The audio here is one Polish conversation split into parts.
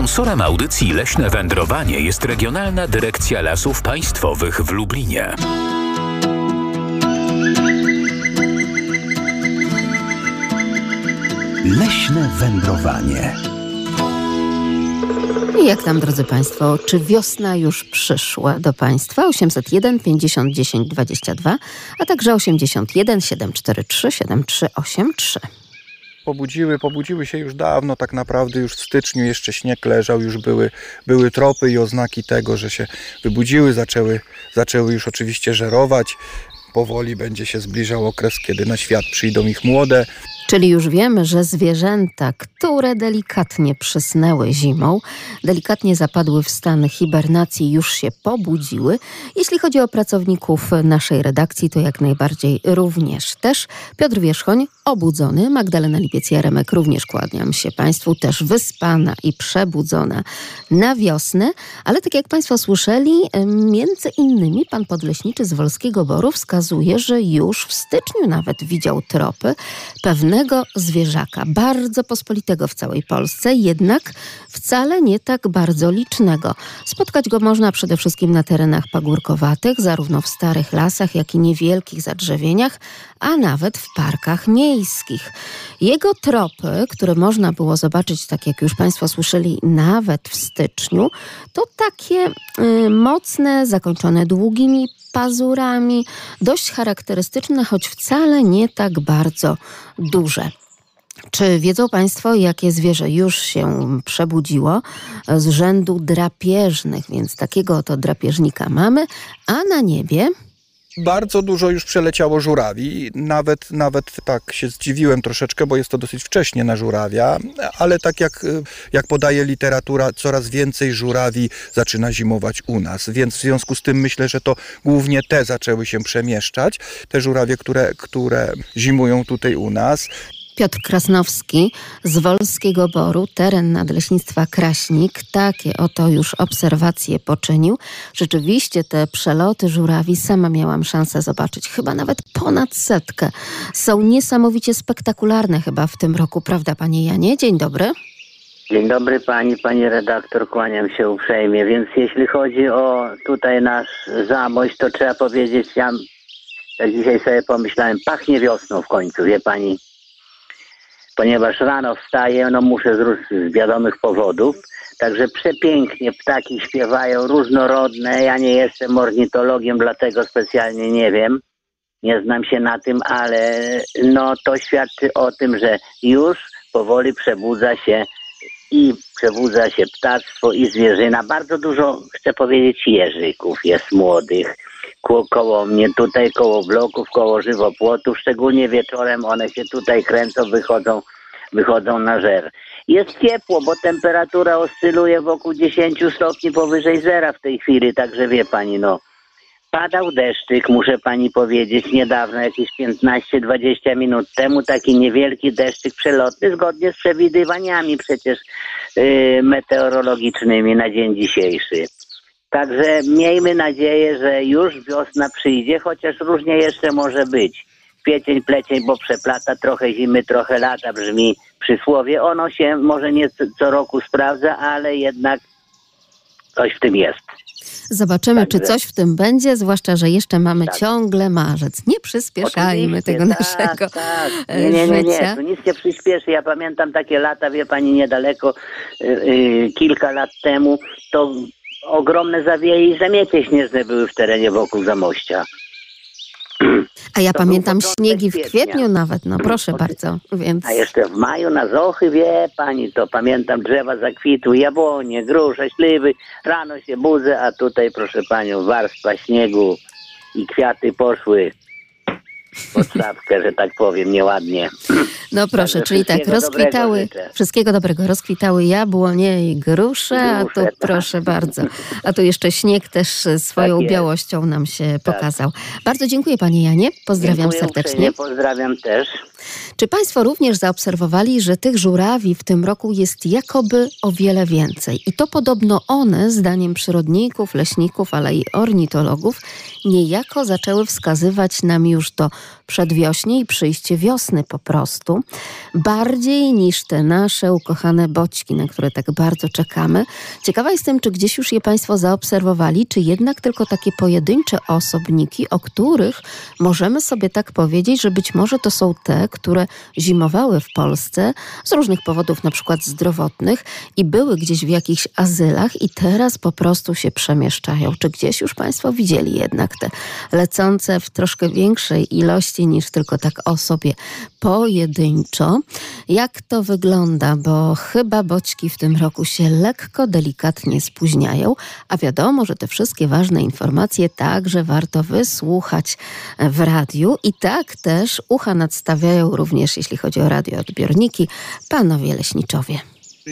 Sponsorem audycji Leśne Wędrowanie jest Regionalna Dyrekcja Lasów Państwowych w Lublinie. Leśne wędrowanie. I jak tam, drodzy Państwo, czy wiosna już przyszła do Państwa? 801 50 10 22, a także 81 743 7383 pobudziły, pobudziły się już dawno, tak naprawdę już w styczniu jeszcze śnieg leżał, już były, były tropy i oznaki tego, że się wybudziły, zaczęły, zaczęły już oczywiście żerować. Powoli będzie się zbliżał okres, kiedy na świat przyjdą ich młode. Czyli już wiemy, że zwierzęta, które delikatnie przysnęły zimą, delikatnie zapadły w stan hibernacji, już się pobudziły. Jeśli chodzi o pracowników naszej redakcji, to jak najbardziej również też. Piotr Wierzchoń obudzony, Magdalena Lipiec-Jaremek również kłaniam się Państwu, też wyspana i przebudzona na wiosnę, ale tak jak Państwo słyszeli, między innymi pan podleśniczy z Wolskiego Boru wskazuje, że już w styczniu nawet widział tropy pewne zwierzaka, bardzo pospolitego w całej Polsce, jednak wcale nie tak bardzo licznego. Spotkać go można przede wszystkim na terenach pagórkowatych, zarówno w starych lasach, jak i niewielkich zadrzewieniach, a nawet w parkach miejskich. Jego tropy, które można było zobaczyć, tak jak już Państwo słyszeli, nawet w styczniu, to takie y, mocne, zakończone długimi pazurami, dość charakterystyczne, choć wcale nie tak bardzo duże. Czy wiedzą Państwo, jakie zwierzę już się przebudziło z rzędu drapieżnych? Więc takiego oto drapieżnika mamy, a na niebie bardzo dużo już przeleciało żurawi. Nawet, nawet tak się zdziwiłem troszeczkę, bo jest to dosyć wcześnie na żurawia, ale tak jak, jak podaje literatura, coraz więcej żurawi zaczyna zimować u nas. Więc w związku z tym myślę, że to głównie te zaczęły się przemieszczać. Te żurawie, które, które zimują tutaj u nas. Piotr Krasnowski z Wolskiego Boru, teren Nadleśnictwa Kraśnik. Takie oto już obserwacje poczynił. Rzeczywiście te przeloty żurawi sama miałam szansę zobaczyć, chyba nawet ponad setkę. Są niesamowicie spektakularne chyba w tym roku, prawda panie Janie? Dzień dobry. Dzień dobry pani, pani redaktor, kłaniam się uprzejmie. Więc jeśli chodzi o tutaj nasz zamość, to trzeba powiedzieć, ja dzisiaj sobie pomyślałem, pachnie wiosną w końcu, wie pani ponieważ rano wstaję, no muszę z, z wiadomych powodów. Także przepięknie ptaki śpiewają, różnorodne. Ja nie jestem ornitologiem, dlatego specjalnie nie wiem. Nie znam się na tym, ale no to świadczy o tym, że już powoli przebudza się i przebudza się ptactwo i zwierzyna. Bardzo dużo, chcę powiedzieć, jeżyków jest młodych. Ko koło mnie tutaj, koło bloków, koło żywopłotów, szczególnie wieczorem one się tutaj kręcą, wychodzą, wychodzą na żer. Jest ciepło, bo temperatura oscyluje wokół 10 stopni powyżej zera w tej chwili, także wie pani, no. Padał deszczyk, muszę pani powiedzieć, niedawno, jakieś 15-20 minut temu, taki niewielki deszczyk przelotny, zgodnie z przewidywaniami przecież yy, meteorologicznymi na dzień dzisiejszy. Także miejmy nadzieję, że już wiosna przyjdzie, chociaż różnie jeszcze może być. Kwiecień, plecień, bo przeplata trochę zimy, trochę lata, brzmi przysłowie. Ono się może nie co roku sprawdza, ale jednak coś w tym jest. Zobaczymy, Także. czy coś w tym będzie, zwłaszcza, że jeszcze mamy tak. ciągle marzec. Nie przyspieszajmy Oczywiście, tego tak, naszego tak. Nie, nie, nie, nie, tu nic nie przyspieszy. Ja pamiętam takie lata, wie pani, niedaleko, yy, yy, kilka lat temu, to ogromne zawieje i zamiecie śnieżne były w terenie wokół Zamościa. A ja to pamiętam śniegi w kwietniu nawet, no proszę bardzo. Więc... A jeszcze w maju na Zochy, wie pani, to pamiętam drzewa zakwitły, jabłonie, grusze, śliwy. Rano się budzę, a tutaj proszę panią warstwa śniegu i kwiaty poszły podstawkę, że tak powiem, nieładnie. No proszę, Także czyli tak, rozkwitały, wszystkiego dobrego, rozkwitały jabłonie i grusze, a tu tak. proszę bardzo, a tu jeszcze śnieg też swoją tak białością nam się tak. pokazał. Bardzo dziękuję Panie Janie, pozdrawiam dziękuję serdecznie. Uprzejmie, pozdrawiam też. Czy Państwo również zaobserwowali, że tych żurawi w tym roku jest jakoby o wiele więcej? I to podobno one, zdaniem przyrodników, leśników, ale i ornitologów, niejako zaczęły wskazywać nam już do przedwiośnie i przyjście wiosny po prostu. Bardziej niż te nasze ukochane boćki, na które tak bardzo czekamy. Ciekawa jestem, czy gdzieś już je Państwo zaobserwowali, czy jednak tylko takie pojedyncze osobniki, o których możemy sobie tak powiedzieć, że być może to są te, które zimowały w Polsce z różnych powodów, na przykład zdrowotnych i były gdzieś w jakichś azylach i teraz po prostu się przemieszczają. Czy gdzieś już Państwo widzieli jednak te lecące w troszkę większej ilości niż tylko tak o sobie pojedynczo? Jak to wygląda? Bo chyba boćki w tym roku się lekko, delikatnie spóźniają, a wiadomo, że te wszystkie ważne informacje także warto wysłuchać w radiu i tak też ucha nadstawiają również, jeśli chodzi o radioodbiorniki, panowie leśniczowie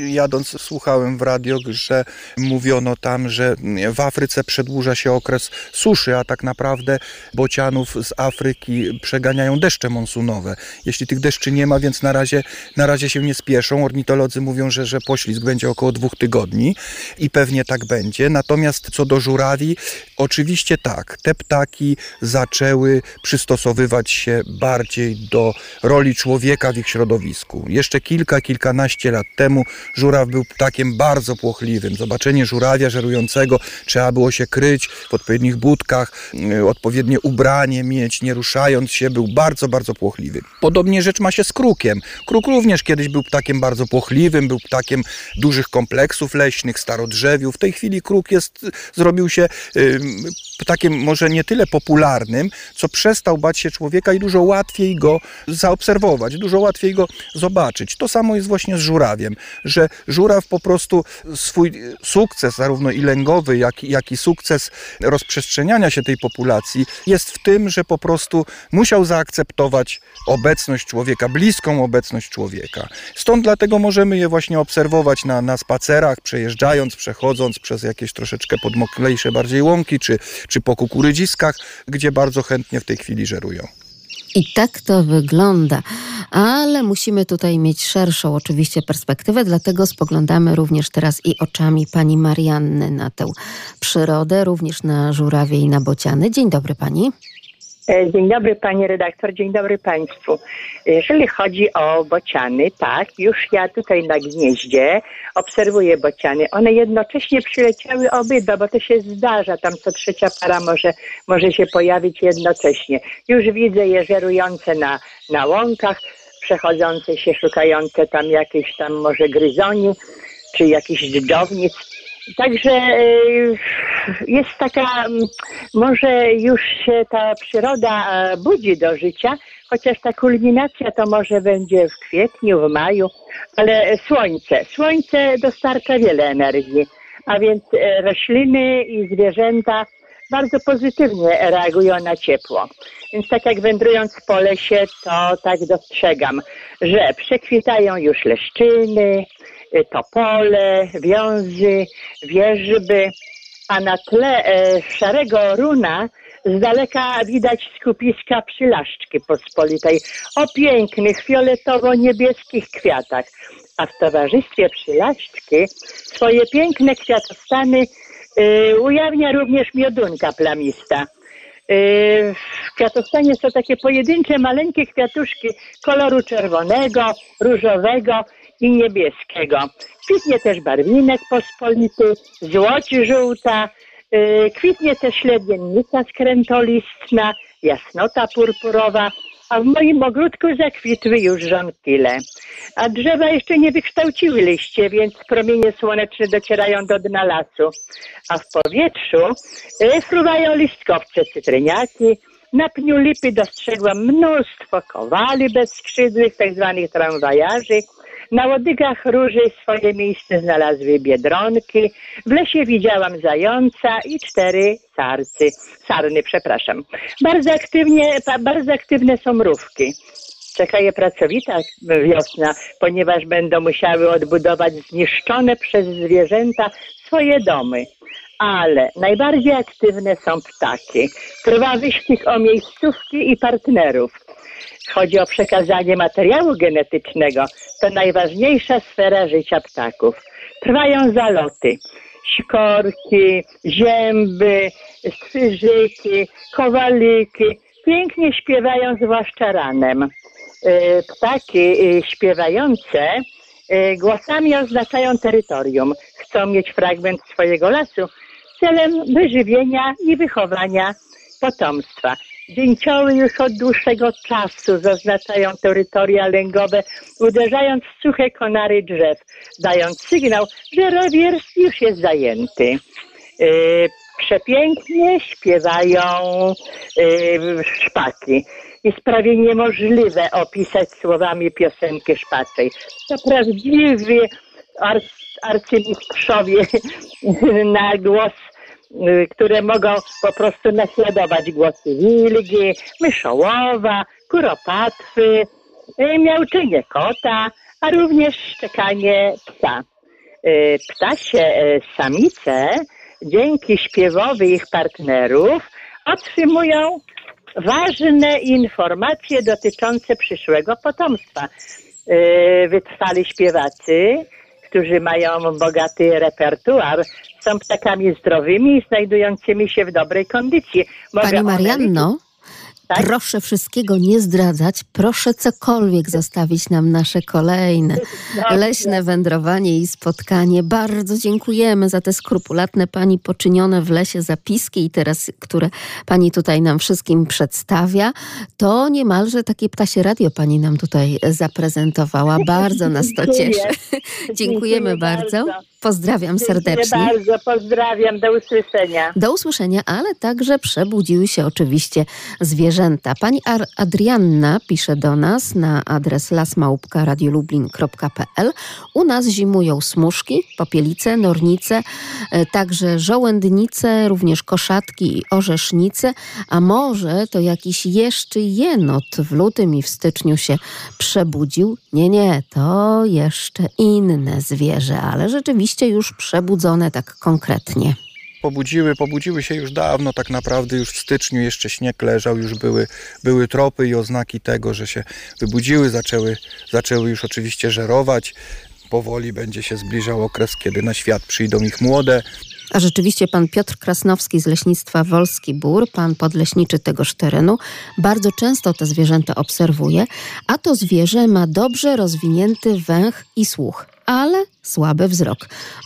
jadąc słuchałem w radio, że mówiono tam, że w Afryce przedłuża się okres suszy, a tak naprawdę bocianów z Afryki przeganiają deszcze monsunowe. Jeśli tych deszczy nie ma, więc na razie, na razie się nie spieszą. Ornitolodzy mówią, że, że poślizg będzie około dwóch tygodni i pewnie tak będzie. Natomiast co do żurawi, oczywiście tak, te ptaki zaczęły przystosowywać się bardziej do roli człowieka w ich środowisku. Jeszcze kilka, kilkanaście lat temu żuraw był ptakiem bardzo płochliwym. Zobaczenie żurawia żerującego trzeba było się kryć w odpowiednich budkach, y, odpowiednie ubranie mieć, nie ruszając się, był bardzo, bardzo płochliwy. Podobnie rzecz ma się z krukiem. Kruk również kiedyś był ptakiem bardzo płochliwym, był ptakiem dużych kompleksów leśnych, starodrzewiów. W tej chwili kruk jest, zrobił się ptakiem może nie tyle popularnym, co przestał bać się człowieka i dużo łatwiej go zaobserwować, dużo łatwiej go zobaczyć. To samo jest właśnie z żurawiem że żuraw po prostu swój sukces, zarówno i lęgowy, jak, jak i sukces rozprzestrzeniania się tej populacji jest w tym, że po prostu musiał zaakceptować obecność człowieka, bliską obecność człowieka. Stąd dlatego możemy je właśnie obserwować na, na spacerach, przejeżdżając, przechodząc przez jakieś troszeczkę podmoklejsze bardziej łąki, czy, czy po kukurydziskach, gdzie bardzo chętnie w tej chwili żerują. I tak to wygląda. Ale musimy tutaj mieć szerszą oczywiście perspektywę, dlatego spoglądamy również teraz i oczami pani Marianny na tę przyrodę, również na żurawie i na bociany. Dzień dobry pani. E, dzień dobry panie redaktor, dzień dobry państwu. Jeżeli chodzi o bociany, tak, już ja tutaj na gnieździe obserwuję bociany. One jednocześnie przyleciały obydwa, bo to się zdarza, tam co trzecia para może, może się pojawić jednocześnie. Już widzę je żerujące na, na łąkach, przechodzące się, szukające tam jakiejś tam może gryzoni, czy jakichś dżdżownic. Także e, jest taka, może już się ta przyroda e, budzi do życia, chociaż ta kulminacja to może będzie w kwietniu, w maju, ale słońce, słońce dostarcza wiele energii, a więc e, rośliny i zwierzęta bardzo pozytywnie reagują na ciepło. Więc tak jak wędrując po lesie, to tak dostrzegam, że przekwitają już leszczyny, Y, topole, wiązy, wierzby, a na tle e, szarego runa z daleka widać skupiska przylaszczki pospolitej o pięknych fioletowo-niebieskich kwiatach, a w towarzystwie przylaszczki swoje piękne kwiatostany y, ujawnia również miodunka plamista. Y, w kwiatostanie są takie pojedyncze, maleńkie kwiatuszki koloru czerwonego, różowego i niebieskiego. Kwitnie też barwinek pospolity, złoć żółta, yy, kwitnie też śledziennica skrętolistna, jasnota purpurowa, a w moim ogródku zakwitły już żonkile. A drzewa jeszcze nie wykształciły liście, więc promienie słoneczne docierają do dna lasu. A w powietrzu yy, fruwają listkowce cytryniaki, na pniu lipy dostrzegłam mnóstwo kowali bezskrzydłych, tak zwanych tramwajarzy, na łodygach róży swoje miejsce znalazły biedronki. W lesie widziałam zająca i cztery sarcy, sarny, przepraszam. Bardzo aktywnie, bardzo aktywne są mrówki. Czeka je pracowita wiosna, ponieważ będą musiały odbudować zniszczone przez zwierzęta swoje domy. Ale najbardziej aktywne są ptaki. Trwa wyścig o miejscówki i partnerów. Chodzi o przekazanie materiału genetycznego. To najważniejsza sfera życia ptaków. Trwają zaloty. Sikorki, zięby, strzyżyki, kowaliki. pięknie śpiewają, zwłaszcza ranem. Y, Ptaki y, śpiewające y, głosami oznaczają terytorium. Chcą mieć fragment swojego lasu celem wyżywienia i wychowania potomstwa. Dzięcioły już od dłuższego czasu zaznaczają terytoria lęgowe, uderzając w suche konary drzew, dając sygnał, że rewier już jest zajęty. Yy, przepięknie śpiewają yy, szpaki. Jest prawie niemożliwe opisać słowami piosenkę szpaczej. To prawdziwi ar- arcymistrzowie na głos które mogą po prostu naśladować głosy wilgi, myszołowa, kuropatwy, y, miauczenie kota, a również szczekanie psa. Y, Ptasie y, samice dzięki śpiewowi ich partnerów otrzymują ważne informacje dotyczące przyszłego potomstwa. Y, Wytrwali śpiewacy, którzy mają bogaty repertuar, są ptakami zdrowymi i znajdującymi się w dobrej kondycji. Mogę Pani Marianno, Tak? proszę wszystkiego nie zdradzać, proszę cokolwiek zostawić nam nasze kolejne Dobrze. leśne wędrowanie i spotkanie. Bardzo dziękujemy za te skrupulatne Pani poczynione w lesie zapiski i teraz, które Pani tutaj nam wszystkim przedstawia. To niemalże takie ptasie radio Pani nam tutaj zaprezentowała. Bardzo nas to cieszy. Dziękujemy bardzo. Pozdrawiam serdecznie. Dziękuję bardzo, pozdrawiam, do usłyszenia. Do usłyszenia, ale także przebudziły się oczywiście zwierzęta. Pani Ar- Adrianna pisze do nas na adres lasmałpka.radiolublin.pl. U nas zimują smuszki, popielice, nornice, e, także żołędnice, również koszatki i orzesznice, a może to jakiś jeszcze jenot w lutym i w styczniu się przebudził. Nie, nie, to jeszcze inne zwierzę, ale rzeczywiście już przebudzone tak konkretnie. pobudziły, pobudziły się już dawno, tak naprawdę już w styczniu jeszcze śnieg leżał, już były, były tropy i oznaki tego, że się wybudziły, zaczęły, zaczęły już oczywiście żerować. Powoli będzie się zbliżał okres, kiedy na świat przyjdą ich młode. A rzeczywiście pan Piotr Krasnowski z leśnictwa Wolski Bór, pan podleśniczy tegoż terenu, bardzo często te zwierzęta obserwuje, a to zwierzę ma dobrze rozwinięty węch i słuch, ale słaby wzrok.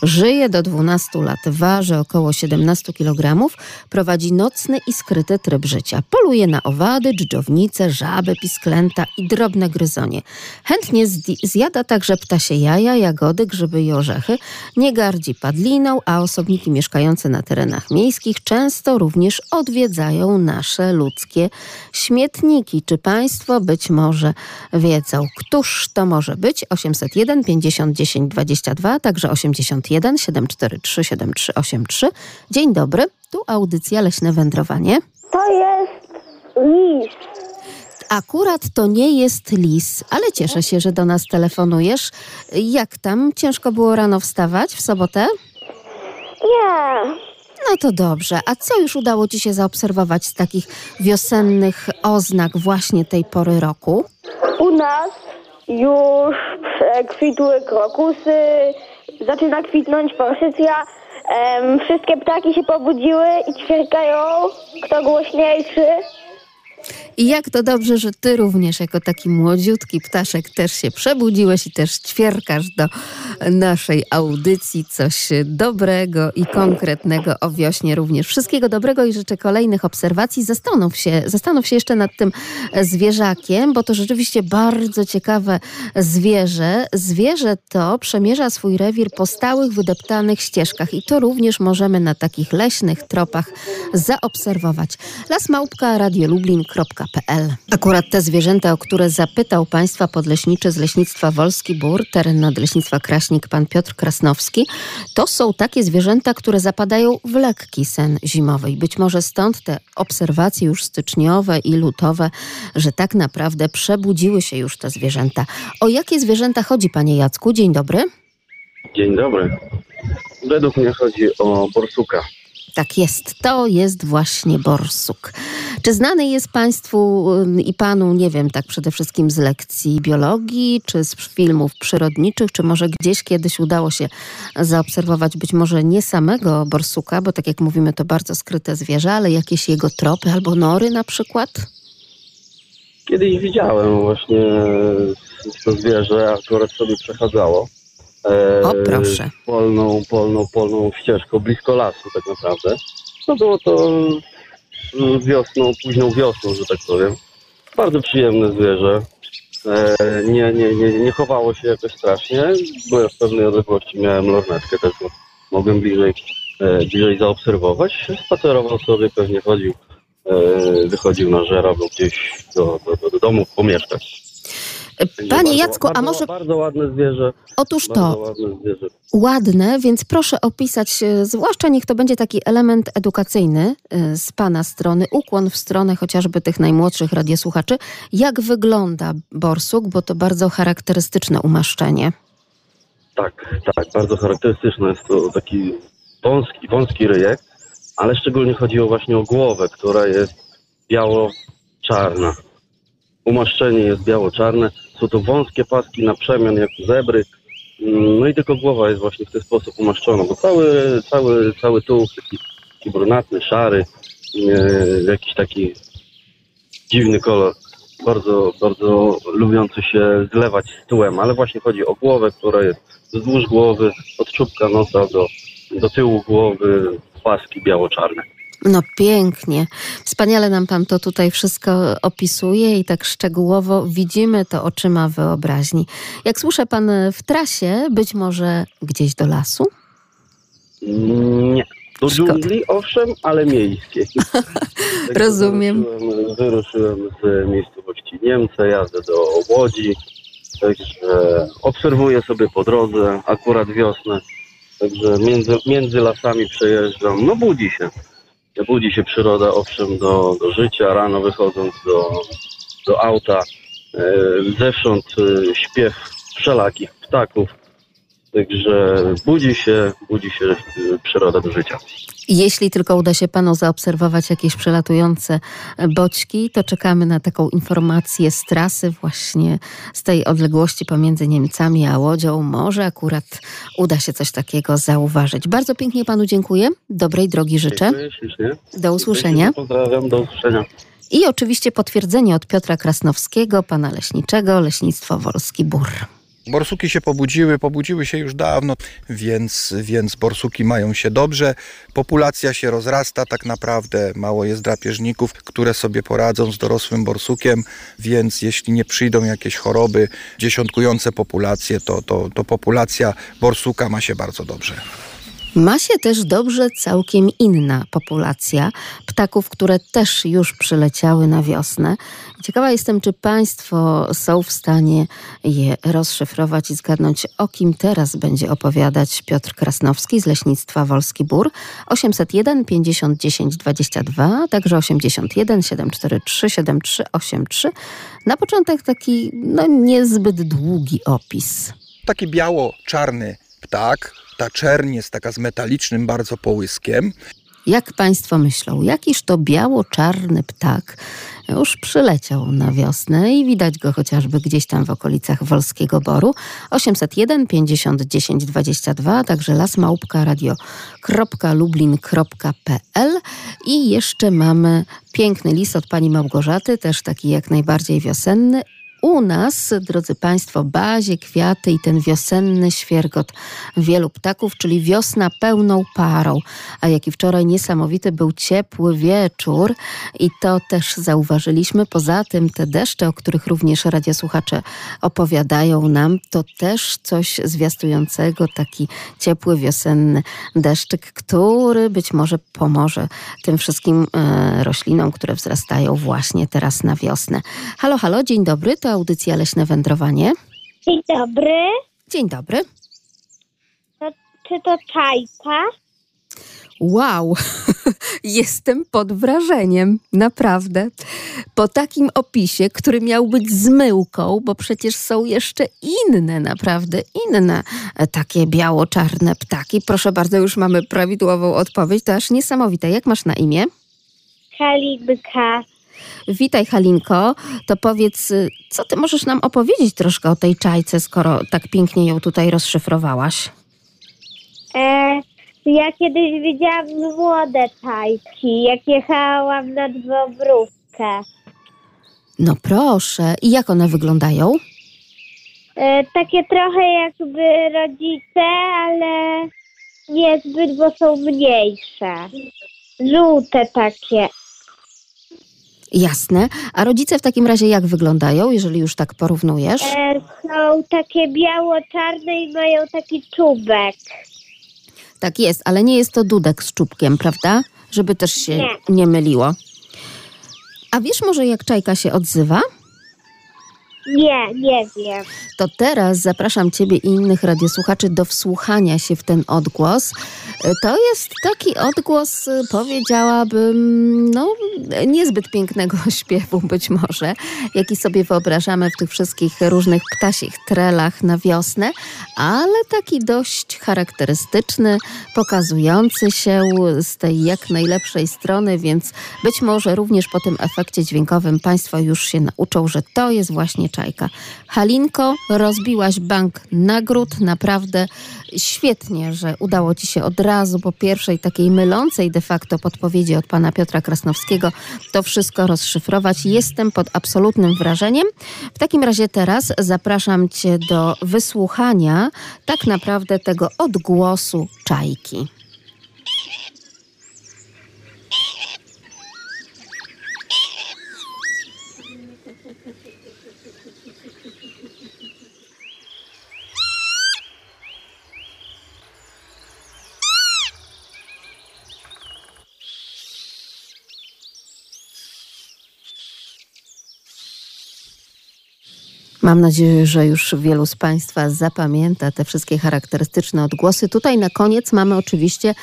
Żyje do 12 lat, waży około 17 kg, prowadzi nocny i skryty tryb życia. Poluje na owady, dżdżownice, żaby, pisklęta i drobne gryzonie. Chętnie zjada także ptasie jaja, jagody, grzyby i orzechy. Nie gardzi padliną, a osobniki mieszkające na terenach miejskich często również odwiedzają nasze ludzkie śmietniki. Czy Państwo być może wiedzą, któż to może być? 801 50 10 22, także 81 743 7383. Dzień dobry, tu audycja Leśne Wędrowanie. To jest lis. Akurat to nie jest lis, ale cieszę się, że do nas telefonujesz. Jak tam? Ciężko było rano wstawać w sobotę? Nie. No to dobrze. A co już udało Ci się zaobserwować z takich wiosennych oznak właśnie tej pory roku? U nas już kwitły krokusy, zaczyna kwitnąć forsycja. Em, wszystkie ptaki się pobudziły i ćwierkają, kto głośniejszy. I jak to dobrze, że Ty również jako taki młodziutki ptaszek też się przebudziłeś i też ćwierkasz do naszej audycji coś dobrego i konkretnego o wiośnie również. Wszystkiego dobrego i życzę kolejnych obserwacji. Zastanów się, zastanów się jeszcze nad tym zwierzakiem, bo to rzeczywiście bardzo ciekawe zwierzę. Zwierzę to przemierza swój rewir po stałych, wydeptanych ścieżkach i to również możemy na takich leśnych tropach zaobserwować. Lasmałpka Akurat te zwierzęta, o które zapytał Państwa podleśniczy z Leśnictwa Wolski Bór, teren nadleśnictwa Kraśnik, pan Piotr Krasnowski, to są takie zwierzęta, które zapadają w lekki sen zimowy. I być może stąd te obserwacje już styczniowe i lutowe, że tak naprawdę przebudziły się już te zwierzęta. O jakie zwierzęta chodzi, panie Jacku? Dzień dobry. Dzień dobry. Według mnie chodzi o borsuka. Tak jest, to jest właśnie borsuk. Czy znany jest Państwu i Panu, nie wiem, tak przede wszystkim z lekcji biologii, czy z filmów przyrodniczych, czy może gdzieś kiedyś udało się zaobserwować być może nie samego borsuka, bo tak jak mówimy, to bardzo skryte zwierzę, ale jakieś jego tropy albo nory na przykład? Kiedyś widziałem właśnie to zwierzę, akurat sobie przechadzało. E, O, proszę. Polną, polną, polną ścieżką, blisko lasu tak naprawdę. No było to mm, wiosną, późną wiosną, że tak powiem. Bardzo przyjemne zwierzę. E, nie, nie, nie, nie chowało się jakoś strasznie. Byłem w pewnej odległości, miałem lornetkę też, bo mogłem bliżej, e, bliżej zaobserwować. Spacerował sobie, pewnie chodził, wychodził na żera, bo gdzieś do, do, do, do domu pomieszkać. Panie Jacku, a może Bardzo ładne zwierzę. otóż to ładne zwierzę. ładne, więc proszę opisać, e, zwłaszcza niech to będzie taki element edukacyjny e, z Pana strony, ukłon w stronę chociażby tych najmłodszych radiosłuchaczy, jak wygląda borsuk, bo to bardzo charakterystyczne umaszczenie. Tak, tak, bardzo charakterystyczne jest to taki wąski, wąski ryjek, ale szczególnie chodziło właśnie o głowę, która jest biało-czarna. Umaszczenie jest biało-czarne, są to wąskie paski na przemian jak zebry, Mm, no i tylko głowa jest właśnie w ten sposób umaszczona, bo cały, cały, cały tuł taki, taki brunatny, szary, e, jakiś taki dziwny kolor, bardzo, bardzo lubiący się zlewać z tyłem, ale właśnie chodzi o głowę, która jest wzdłuż głowy, od czubka nosa do, do tyłu głowy, paski biało-czarne. No pięknie. Wspaniale nam Pan to tutaj wszystko opisuje i tak szczegółowo widzimy to oczyma wyobraźni. Jak słyszę Pan w trasie, być może gdzieś do lasu? Nie. Do Szkoda. dżungli, owszem, ale miejskiej. Także Rozumiem. Wyruszyłem, wyruszyłem z miejscowości Niemce, jadę do Łodzi, także obserwuję sobie po drodze, akurat wiosnę, także między, między lasami przejeżdżam, no budzi się. Budzi się przyroda, owszem, do, do życia, rano wychodząc do, do auta, e, zewsząd e, śpiew wszelakich ptaków, Także budzi się, budzi się przyroda do życia. Jeśli tylko uda się Panu zaobserwować jakieś przelatujące boćki, to czekamy na taką informację z trasy właśnie z tej odległości pomiędzy Niemcami a Łodzią. Może akurat uda się coś takiego zauważyć. Bardzo pięknie Panu dziękuję. Dobrej drogi życzę. Dziękuję. Do usłyszenia. Pozdrawiam, do usłyszenia. I oczywiście potwierdzenie od Piotra Krasnowskiego, pana leśniczego, Leśnictwo Wolski Bór. Borsuki się pobudziły, pobudziły się już dawno, więc, więc borsuki mają się dobrze. Populacja się rozrasta tak naprawdę, mało jest drapieżników, które sobie poradzą z dorosłym borsukiem, więc jeśli nie przyjdą jakieś choroby dziesiątkujące populację, to, to, to populacja borsuka ma się bardzo dobrze. Ma się też dobrze całkiem inna populacja ptaków, które też już przyleciały na wiosnę. Ciekawa jestem, czy Państwo są w stanie je rozszyfrować i zgadnąć, o kim teraz będzie opowiadać Piotr Krasnowski z Leśnictwa Wolski Bór. 801 50 10 22, także 81 743 7383. Na początek taki no, niezbyt długi opis. Taki biało-czarny ptak, ta czerń jest taka z metalicznym bardzo połyskiem. Jak Państwo myślą, jakiż to biało-czarny ptak już przyleciał na wiosnę i widać go chociażby gdzieś tam w okolicach Wolskiego Boru. 801 50 10 22, także lasmałpka radio.lublin.pl i jeszcze mamy piękny list od pani Małgorzaty, też taki jak najbardziej wiosenny. U nas, drodzy Państwo, bazie, kwiaty i ten wiosenny świergot wielu ptaków, czyli wiosna pełną parą. A jak i wczoraj niesamowity był ciepły wieczór i to też zauważyliśmy. Poza tym te deszcze, o których również radiosłuchacze opowiadają nam, to też coś zwiastującego, taki ciepły wiosenny deszczyk, który być może pomoże tym wszystkim e, roślinom, które wzrastają właśnie teraz na wiosnę. Halo, halo, dzień dobry, to audycja Leśne Wędrowanie. Dzień dobry. Dzień dobry. Czy to czajka? Wow, jestem pod wrażeniem, naprawdę. Po takim opisie, który miał być zmyłką, bo przecież są jeszcze inne, naprawdę inne e, takie biało-czarne ptaki. Proszę bardzo, już mamy prawidłową odpowiedź, to aż niesamowite. Jak masz na imię? Kalibka. Witaj Halinko, to powiedz, y, co ty możesz nam opowiedzieć troszkę o tej czajce, skoro tak pięknie ją tutaj rozszyfrowałaś? E, ja kiedyś widziałam młode czajki, jak jechałam na Dwobrówkę. No proszę. I jak one wyglądają? E, takie trochę jakby rodzice, ale niezbyt, bo są mniejsze. Żółte takie. Jasne. A rodzice w takim razie jak wyglądają, jeżeli już tak porównujesz? E, są takie biało-czarne i mają taki czubek. Tak jest, ale nie jest to dudek z czubkiem, prawda? Żeby też się Nie. nie myliło. A wiesz może jak czajka się odzywa? Nie, nie wiem. To teraz zapraszam Ciebie i innych radiosłuchaczy do wsłuchania się w ten odgłos. E, To jest taki odgłos, e, powiedziałabym, no, niezbyt pięknego śpiewu być może, jaki sobie wyobrażamy w tych wszystkich różnych ptasich trelach na wiosnę, ale taki dość charakterystyczny, pokazujący się z tej jak najlepszej strony, więc być może również po tym efekcie dźwiękowym Państwo już się nauczą, że to jest właśnie czajka. Halinko, rozbiłaś bank nagród, naprawdę świetnie, że udało Ci się od razu po pierwszej takiej mylącej de facto podpowiedzi od pana Piotra Krasnowskiego to wszystko rozszyfrować. Jestem pod absolutnym wrażeniem. W takim razie teraz zapraszam Cię do wysłuchania tak naprawdę tego odgłosu czajki. Mam nadzieję, że już wielu z Państwa zapamięta te wszystkie charakterystyczne odgłosy. Tutaj na koniec mamy oczywiście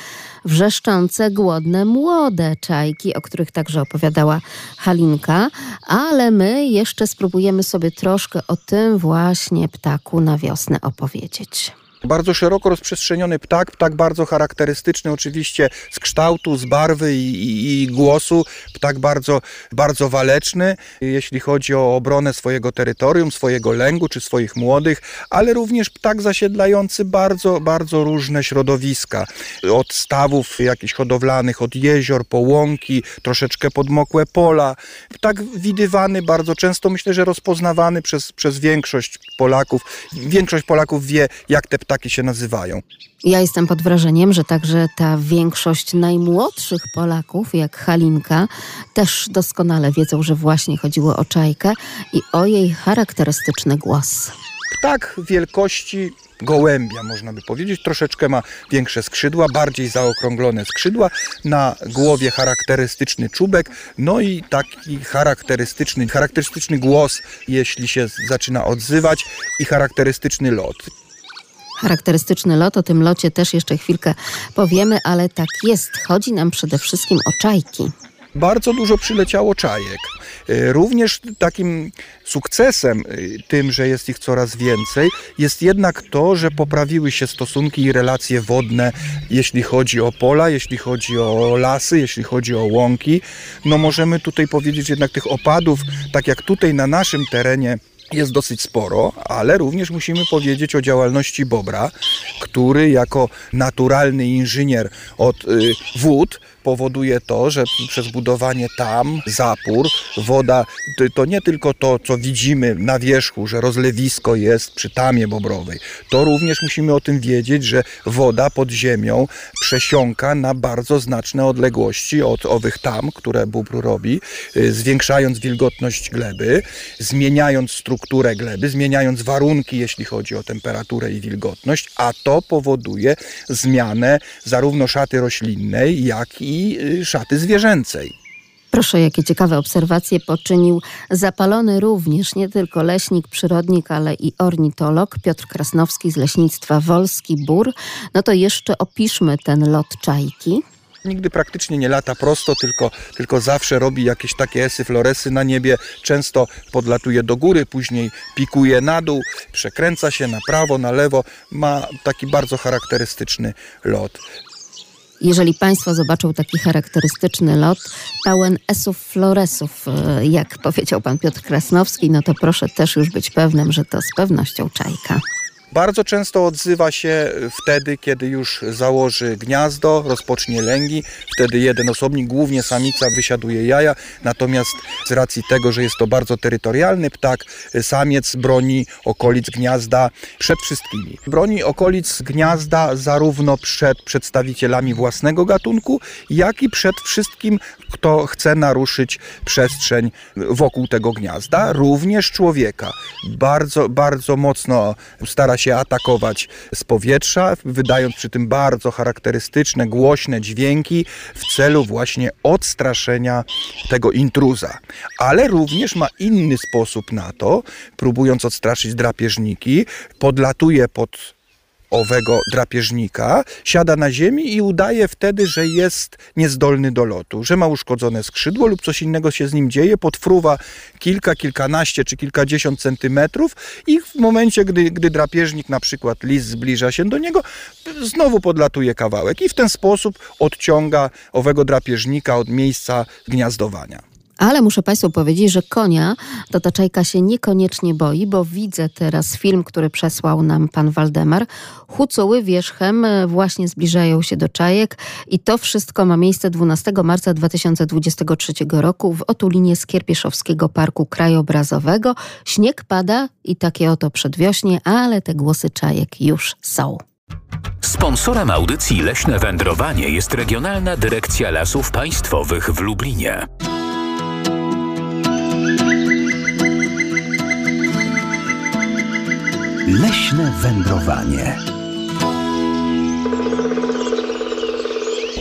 wrzeszczące, głodne, młode czajki, o których także opowiadała Halinka, ale my jeszcze spróbujemy sobie troszkę o tym właśnie ptaku na wiosnę opowiedzieć. Bardzo szeroko rozprzestrzeniony ptak, ptak bardzo charakterystyczny oczywiście z kształtu, z barwy i, i, i głosu, ptak bardzo, bardzo waleczny, jeśli chodzi o obronę swojego terytorium, swojego lęgu czy swoich młodych, ale również ptak zasiedlający bardzo, bardzo różne środowiska. Od stawów jakichś hodowlanych, od jezior, po łąki, troszeczkę podmokłe pola. Ptak widywany bardzo często, myślę, że rozpoznawany przez, przez większość Polaków. Większość Polaków wie, jak te ptaki się nazywają. Ja jestem pod wrażeniem, że także ta większość najmłodszych Polaków, jak Halinka, też doskonale wiedzą, że właśnie chodziło o czajkę i o jej charakterystyczny głos. Ptak wielkości gołębia, można by powiedzieć. Troszeczkę ma większe skrzydła, bardziej zaokrąglone skrzydła, na głowie charakterystyczny czubek, no i taki charakterystyczny, charakterystyczny głos, jeśli się zaczyna odzywać i charakterystyczny lot. Charakterystyczny lot, o tym locie też jeszcze chwilkę powiemy, ale tak jest. Chodzi nam przede wszystkim o czajki. Bardzo dużo przyleciało czajek. Y, Również takim sukcesem, y, tym, że jest ich coraz więcej, jest jednak to, że poprawiły się stosunki i relacje wodne, jeśli chodzi o pola, jeśli chodzi o lasy, jeśli chodzi o łąki. No możemy tutaj powiedzieć jednak tych opadów, tak jak tutaj na naszym terenie jest dosyć sporo, ale również musimy powiedzieć o działalności Bobra, który jako naturalny inżynier od y, wód powoduje to, że przez budowanie tam zapór, woda, to, nie tylko to, co widzimy na wierzchu, że rozlewisko jest przy tamie bobrowej, to również musimy o tym wiedzieć, że woda pod ziemią przesiąka na bardzo znaczne odległości od owych tam, które bóbr robi, y, zwiększając wilgotność gleby, zmieniając strukturę gleby, zmieniając warunki, jeśli chodzi o temperaturę i wilgotność, a to powoduje zmianę zarówno szaty roślinnej, jak i y, szaty zwierzęcej. Proszę, jakie ciekawe obserwacje poczynił zapalony również nie tylko leśnik, przyrodnik, ale i ornitolog Piotr Krasnowski z Leśnictwa Wolski Bór. No to jeszcze opiszmy ten lot czajki. Nigdy praktycznie nie lata prosto, tylko, tylko zawsze robi jakieś takie esy, floresy na niebie. Często podlatuje do góry, później pikuje na dół, przekręca się na prawo, na lewo. Ma taki bardzo charakterystyczny lot. Jeżeli Państwo zobaczą taki charakterystyczny lot, pełen esów, floresów, e, jak powiedział Pan Piotr Krasnowski, no to proszę też już być pewnym, że to z pewnością czajka. Bardzo często odzywa się wtedy, kiedy już założy gniazdo, rozpocznie lęgi. Wtedy jeden osobnik, głównie samica, wysiaduje jaja. Natomiast z racji tego, że jest to bardzo terytorialny ptak, samiec broni okolic gniazda przed wszystkimi. Broni okolic gniazda zarówno przed przedstawicielami własnego gatunku, jak i przed wszystkim, kto chce naruszyć przestrzeń wokół tego gniazda, również człowieka. Bardzo, bardzo mocno stara się atakować z powietrza, wydając przy tym bardzo charakterystyczne, głośne dźwięki w celu właśnie odstraszenia tego intruza. Ale również ma inny sposób na to, próbując odstraszyć drapieżniki, podlatuje pod owego drapieżnika, siada na ziemi i udaje wtedy, że jest niezdolny do lotu, że ma uszkodzone skrzydło lub coś innego się z nim dzieje, podfruwa kilka, kilkanaście czy kilkadziesiąt centymetrów i w momencie, gdy, gdy drapieżnik, na przykład lis zbliża się do niego, znowu podlatuje kawałek i w ten sposób odciąga owego drapieżnika od miejsca gniazdowania. Ale muszę Państwu powiedzieć, że konia to ta czajka się niekoniecznie boi, bo widzę teraz film, który przesłał nam pan Waldemar. Hucuły wierzchem e, właśnie zbliżają się do czajek i to wszystko ma miejsce 12 marca 2023 roku w otulinie Skierpieszowskiego Parku Krajobrazowego. Śnieg pada i takie oto przedwiośnie, ale te głosy czajek już są. Sponsorem audycji Leśne Wędrowanie jest Regionalna Dyrekcja Lasów Państwowych w Lublinie. Leśne wędrowanie.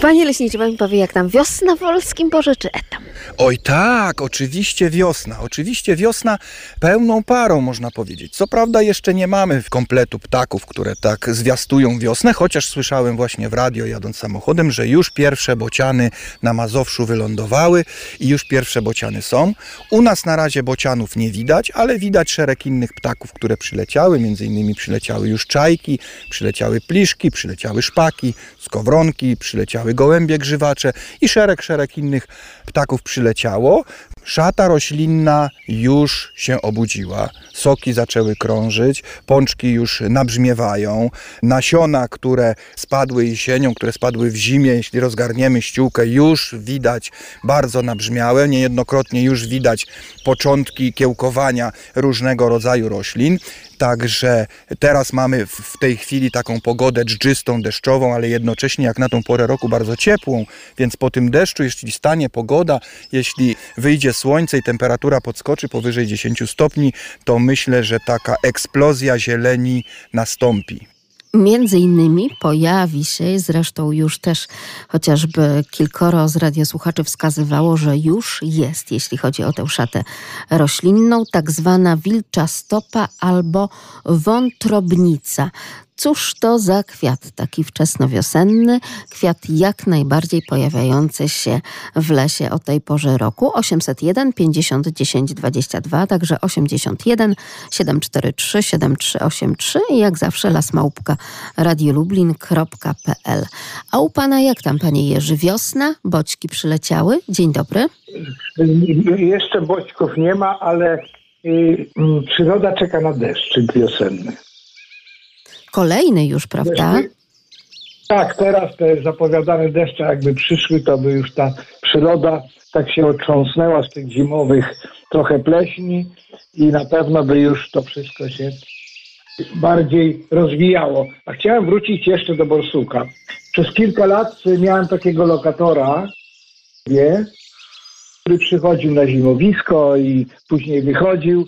Panie leśniczy, pan powie, jak tam wiosna w Wolskim Boże, czy etam? Oj tak, oczywiście wiosna. Oczywiście wiosna pełną parą, można powiedzieć. Co prawda jeszcze nie mamy kompletu ptaków, które tak zwiastują wiosnę, chociaż słyszałem właśnie w radio jadąc samochodem, że już pierwsze bociany na Mazowszu wylądowały i już pierwsze bociany są. U nas na razie bocianów nie widać, ale widać szereg innych ptaków, które przyleciały. Między innymi przyleciały już czajki, przyleciały pliszki, przyleciały szpaki, skowronki, przyleciały gołębie grzywacze i szereg, szereg innych ptaków przyleciało. Szata roślinna już się obudziła, soki zaczęły krążyć, pączki już nabrzmiewają, nasiona, które spadły jesienią, które spadły w zimie, jeśli rozgarniemy ściółkę, już widać bardzo nabrzmiałe, niejednokrotnie już widać początki kiełkowania różnego rodzaju roślin. Także teraz mamy w tej chwili taką pogodę dżdżystą, deszczową, ale jednocześnie jak na tą porę roku bardzo ciepłą, więc po tym deszczu, jeśli stanie pogoda, jeśli wyjdzie słońce i temperatura podskoczy powyżej 10 stopni, to myślę, że taka eksplozja zieleni nastąpi. Między innymi pojawi się, zresztą już też chociażby kilkoro z radiosłuchaczy wskazywało, że już jest, jeśli chodzi o tę szatę roślinną, tak zwana wilcza stopa albo wątrobnica. Cóż to za kwiat taki wczesnowiosenny, kwiat jak najbardziej pojawiający się w lesie o tej porze roku. 801 50 10 22, także 81 743 7383 i jak zawsze lasmałpka radiolublin.pl. A u pana jak tam, panie Jerzy? Wiosna? Boćki przyleciały? Dzień dobry. Jeszcze boćków nie ma, ale y, mm, przyroda czeka na deszczyk wiosenny. Kolejny już, prawda? Tak, teraz te zapowiadane deszcze jakby przyszły, to by już ta przyroda tak się otrząsnęła z tych zimowych trochę pleśni i na pewno by już to wszystko się bardziej rozwijało. A chciałem wrócić jeszcze do borsuka. Przez kilka lat miałem takiego lokatora, wie, który przychodził na zimowisko i później wychodził.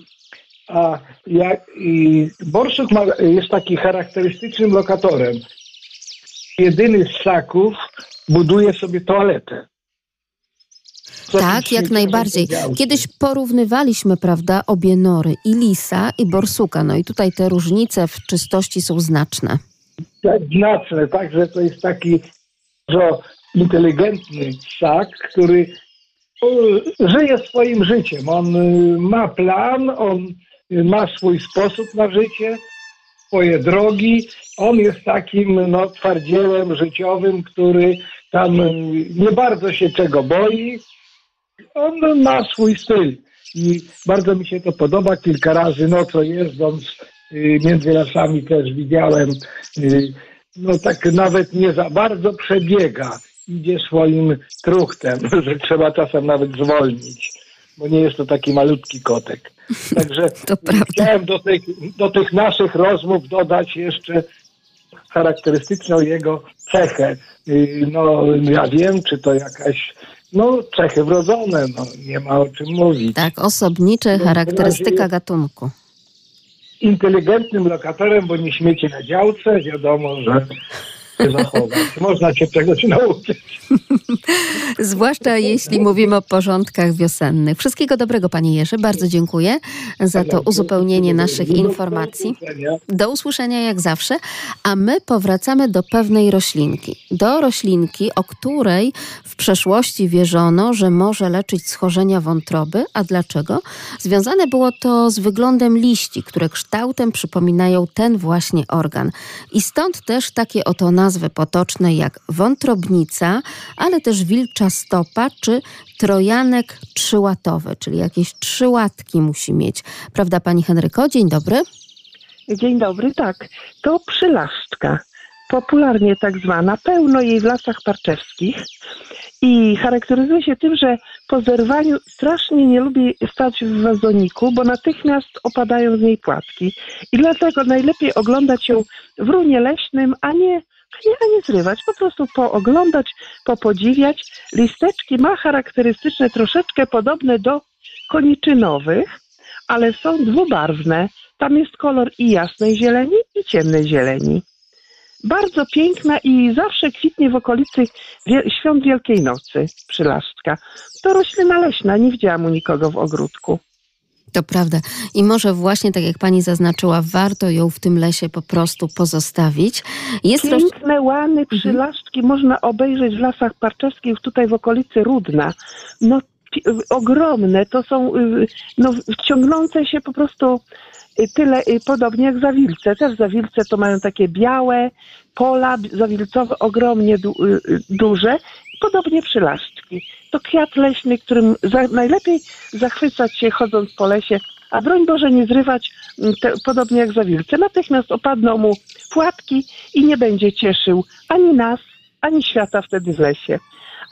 A jak, i borsuk ma, jest taki charakterystycznym lokatorem. Jedyny z ssaków buduje sobie toaletę. Co Tak, jak najbardziej. Kiedyś porównywaliśmy, prawda, obie nory, i lisa, i borsuka. No i tutaj te różnice w czystości są znaczne. tak znaczne, także to jest taki bardzo inteligentny ssak, który e, żyje swoim życiem. On e, ma plan, on ma swój sposób na życie, swoje drogi. On jest takim no, twardzielem życiowym, który tam nie bardzo się czego boi. On ma swój styl i bardzo mi się to podoba. Kilka razy nocą jeżdżąc y, między lasami też widziałem, y, no tak nawet nie za bardzo przebiega, idzie swoim truchtem, że trzeba czasem nawet zwolnić, bo nie jest to taki malutki kotek. Także chciałem do tych, do tych naszych rozmów dodać jeszcze charakterystyczną jego cechę. Y, No, ja wiem, czy to jakaś, no, cechy wrodzone, no, nie ma o czym mówić. Tak, osobnicze No, charakterystyka gatunku. Inteligentnym lokatorem, bo nie śmiecie na działce, wiadomo, że się zachować. Można się czegoś nauczyć. Zwłaszcza jeśli mówimy o porządkach wiosennych. Wszystkiego dobrego, panie Jerzy. Bardzo dziękuję za to uzupełnienie naszych informacji. Do usłyszenia jak zawsze, a my powracamy do pewnej roślinki. Do roślinki, o której w przeszłości wierzono, że może leczyć schorzenia wątroby. A dlaczego? Związane było to z wyglądem liści, które kształtem przypominają ten właśnie organ. I stąd też takie oto nazwy potoczne jak wątrobnica, ale też wilcza stopa czy trojanek trzyłatowy, czyli jakieś trzy łatki musi mieć. Prawda, pani Henryko? Dzień dobry. Dzień dobry, tak. To przylaszczka, popularnie tak zwana. Pełno jej w lasach parczewskich i charakteryzuje się tym, że po zerwaniu strasznie nie lubi stać w wazoniku, bo natychmiast opadają z niej płatki. I dlatego najlepiej oglądać ją w runie leśnym, a nie, nie, a nie zrywać. Po prostu pooglądać, popodziwiać. Listeczki ma charakterystyczne, troszeczkę podobne do koniczynowych, ale są dwubarwne. Tam jest kolor i jasnej zieleni, i ciemnej zieleni. Bardzo piękna i zawsze kwitnie w okolicy świąt Wielkiej Nocy, przylaszczka. To roślina leśna, nie widziałam u nikogo w ogródku. To prawda. I może właśnie tak jak pani zaznaczyła, warto ją w tym lesie po prostu pozostawić. Jest roś... Piękne łany przylaszczki można obejrzeć w lasach parczewskich, tutaj w okolicy Rudna. No ogromne, to są y, no, ciągnące się po prostu y, tyle, y, podobnie jak zawilce. Też zawilce to mają takie białe pola zawilcowe, ogromnie du, duże. Podobnie przylaszczki. To kwiat leśny, którym za, najlepiej zachwycać się chodząc po lesie, a broń Boże nie zrywać, mm, te, podobnie jak zawilce. Natychmiast opadną mu płatki i nie będzie cieszył ani nas, ani świata wtedy w lesie.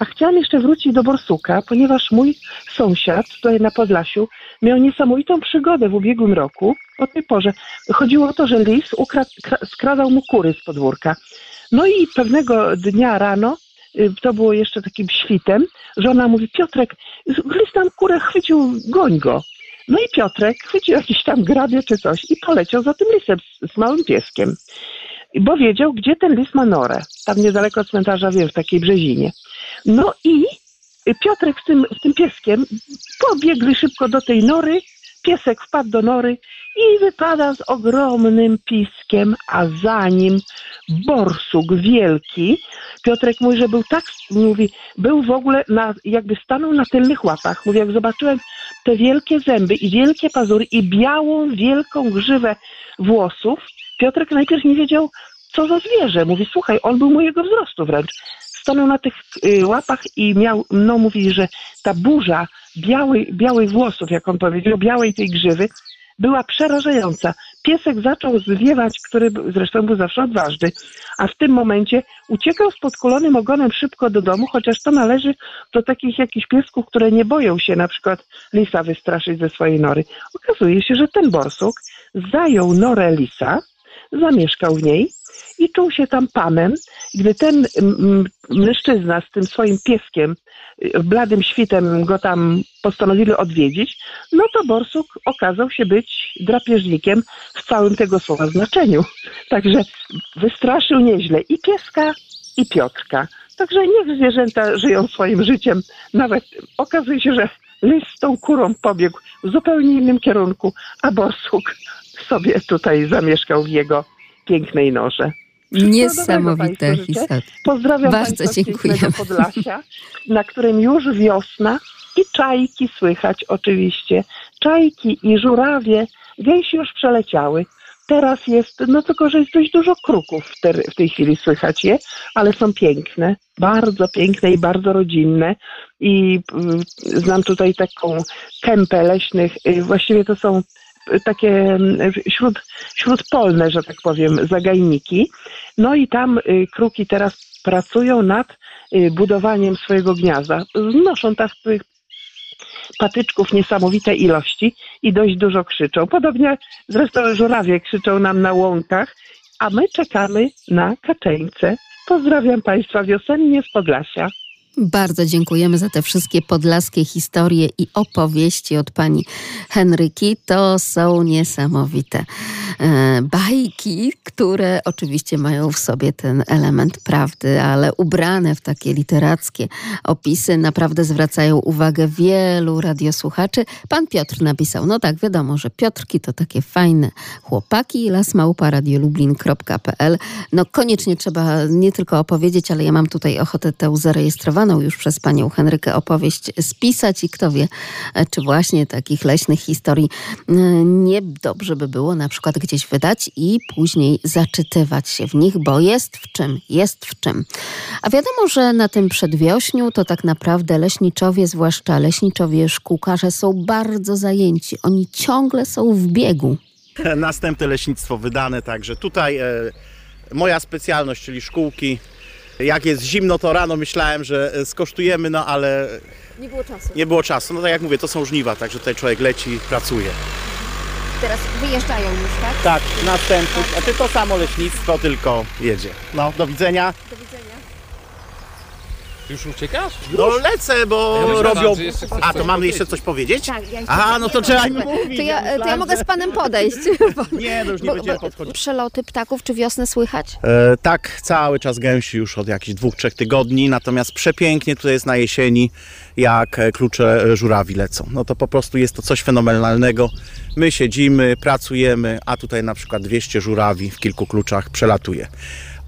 A chciałam jeszcze wrócić do borsuka, ponieważ mój sąsiad tutaj na Podlasiu miał niesamowitą przygodę w ubiegłym roku. O tej porze chodziło o to, że lis ukradł, kra- skradał mu kury z podwórka. No i pewnego dnia rano, to było jeszcze takim świtem, żona mówi, Piotrek, lis tam kurę chwycił, goń go. No i Piotrek chwycił jakiś tam grabie czy coś i poleciał za tym lisem z, z małym pieskiem. Bo wiedział, gdzie ten lis ma norę. Tam niedaleko cmentarza, wiem, w takiej brzezinie. No i Piotrek z tym, z tym pieskiem pobiegli szybko do tej nory. Piesek wpadł do nory i wypada z ogromnym piskiem, a za nim borsuk wielki. Piotrek mówi, że był tak, mówi, był w ogóle, na, jakby stanął na tylnych łapach. Mówi, jak zobaczyłem te wielkie zęby i wielkie pazury i białą, wielką grzywę włosów, Piotrek najpierw nie wiedział, co za zwierzę. Mówi, słuchaj, on był mojego wzrostu wręcz. Stanął na tych y, łapach i miał, no mówi, że ta burza białej, białych włosów, jak on powiedział, białej tej grzywy, była przerażająca. Piesek zaczął zwiewać, który zresztą był zawsze odważny, a w tym momencie uciekał z podkulonym ogonem szybko do domu, chociaż to należy do takich jakichś piesków, które nie boją się na przykład lisa wystraszyć ze swojej nory. Okazuje się, że ten borsuk zajął norę lisa, zamieszkał w niej i czuł się tam panem. Gdy ten mm, mężczyzna z tym swoim pieskiem, y, bladym świtem go tam postanowili odwiedzić, no to borsuk okazał się być drapieżnikiem w całym tego słowa znaczeniu. Także wystraszył nieźle i pieska, i Piotrka. Także niech zwierzęta żyją swoim życiem. Nawet okazuje się, że lis z tą kurą pobiegł w zupełnie innym kierunku, a borsuk sobie tutaj zamieszkał w jego pięknej norze. Niesamowite historie. Pozdrawiam Bardzo dziękujemy. Podlasia, na którym już wiosna i czajki słychać oczywiście. Czajki i żurawie, gęsi już przeleciały. Teraz jest, no tylko, że jest dość dużo kruków w, ter, w tej chwili słychać je, ale są piękne, bardzo piękne i bardzo rodzinne. I y, znam tutaj taką kępę leśnych, y, właściwie to są takie mm, śród, śródpolne, że tak powiem, zagajniki. No i tam y, kruki teraz pracują nad y, budowaniem swojego gniazda. Znoszą tak tych patyczków niesamowite ilości i dość dużo krzyczą. Podobnie zresztą żurawie krzyczą nam na łąkach, a my czekamy na kaczeńce. Pozdrawiam Państwa wiosennie z Podlasia. Bardzo dziękujemy za te wszystkie podlaskie historie i opowieści od pani Henryki. To są niesamowite e, bajki, które oczywiście mają w sobie ten element prawdy, ale ubrane w takie literackie opisy naprawdę zwracają uwagę wielu radiosłuchaczy. Pan Piotr napisał, no tak, wiadomo, że Piotrki to takie fajne chłopaki, lasmałpa.radiolublin.pl No koniecznie trzeba nie tylko opowiedzieć, ale ja mam tutaj ochotę tę zarejestrować już przez panią Henrykę opowieść spisać i kto wie, czy właśnie takich leśnych historii e, nie dobrze by było na przykład gdzieś wydać i później zaczytywać się w nich, bo jest w czym, jest w czym. A wiadomo, że na tym przedwiośniu to tak naprawdę leśniczowie, zwłaszcza leśniczowie szkółkarze są bardzo zajęci. Oni ciągle są w biegu. Następne leśnictwo wydane, także tutaj e, moja specjalność, czyli szkółki, jak jest zimno, to rano myślałem, że e, skosztujemy, no ale Nie było czasu. nie było czasu. No tak jak mówię, to są żniwa, także tutaj człowiek leci, pracuje. Teraz wyjeżdżają już, tak? Tak, następny. Znaczy to samo leśnictwo, tylko jedzie. No, do widzenia. Już uciekasz? No lecę, bo Ja myślałem, robią... że jeszcze coś A, to mamy jeszcze powiedzieć. coś powiedzieć? Tak, ja Aha, no to trzeba mi mówić. To ja, to ja Myślałem, mogę że- z panem podejść. Nie, no już nie Bo- będziemy bo podchodzić. Przeloty ptaków czy wiosnę słychać? E, tak, cały czas gęsi już od jakichś dwóch, trzech tygodni, natomiast przepięknie tutaj jest na jesieni, jak e, klucze e, żurawi lecą. No to po prostu jest to coś fenomenalnego. My siedzimy, pracujemy, a tutaj na przykład 200 żurawi w kilku kluczach przelatuje.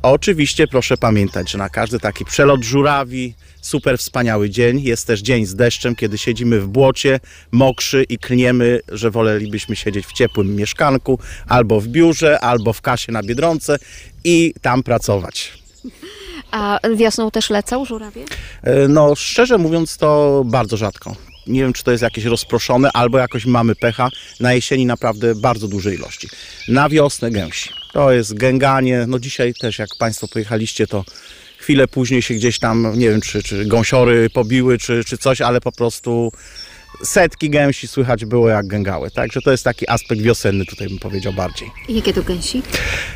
Oczywiście proszę pamiętać, że na każdy taki przelot żurawi, super wspaniały dzień, jest też dzień z deszczem, kiedy siedzimy w błocie, mokrzy i klniemy, że wolelibyśmy siedzieć w ciepłym mieszkanku, albo w biurze, albo w kasie na Biedronce i tam pracować. A wiosną też lecą żurawie? E, No, szczerze mówiąc, to bardzo rzadko. Nie wiem, czy to jest jakieś rozproszone, albo jakoś mamy pecha. Na jesieni naprawdę bardzo duże ilości. Na wiosnę gęsi. To jest gęganie. No dzisiaj też, jak Państwo pojechaliście, to chwilę później się gdzieś tam, nie wiem, czy, czy gąsiory pobiły, czy, czy coś, ale po prostu setki gęsi słychać było, jak gęgały. Także to jest taki aspekt wiosenny, tutaj bym powiedział bardziej. I Jakie to gęsi?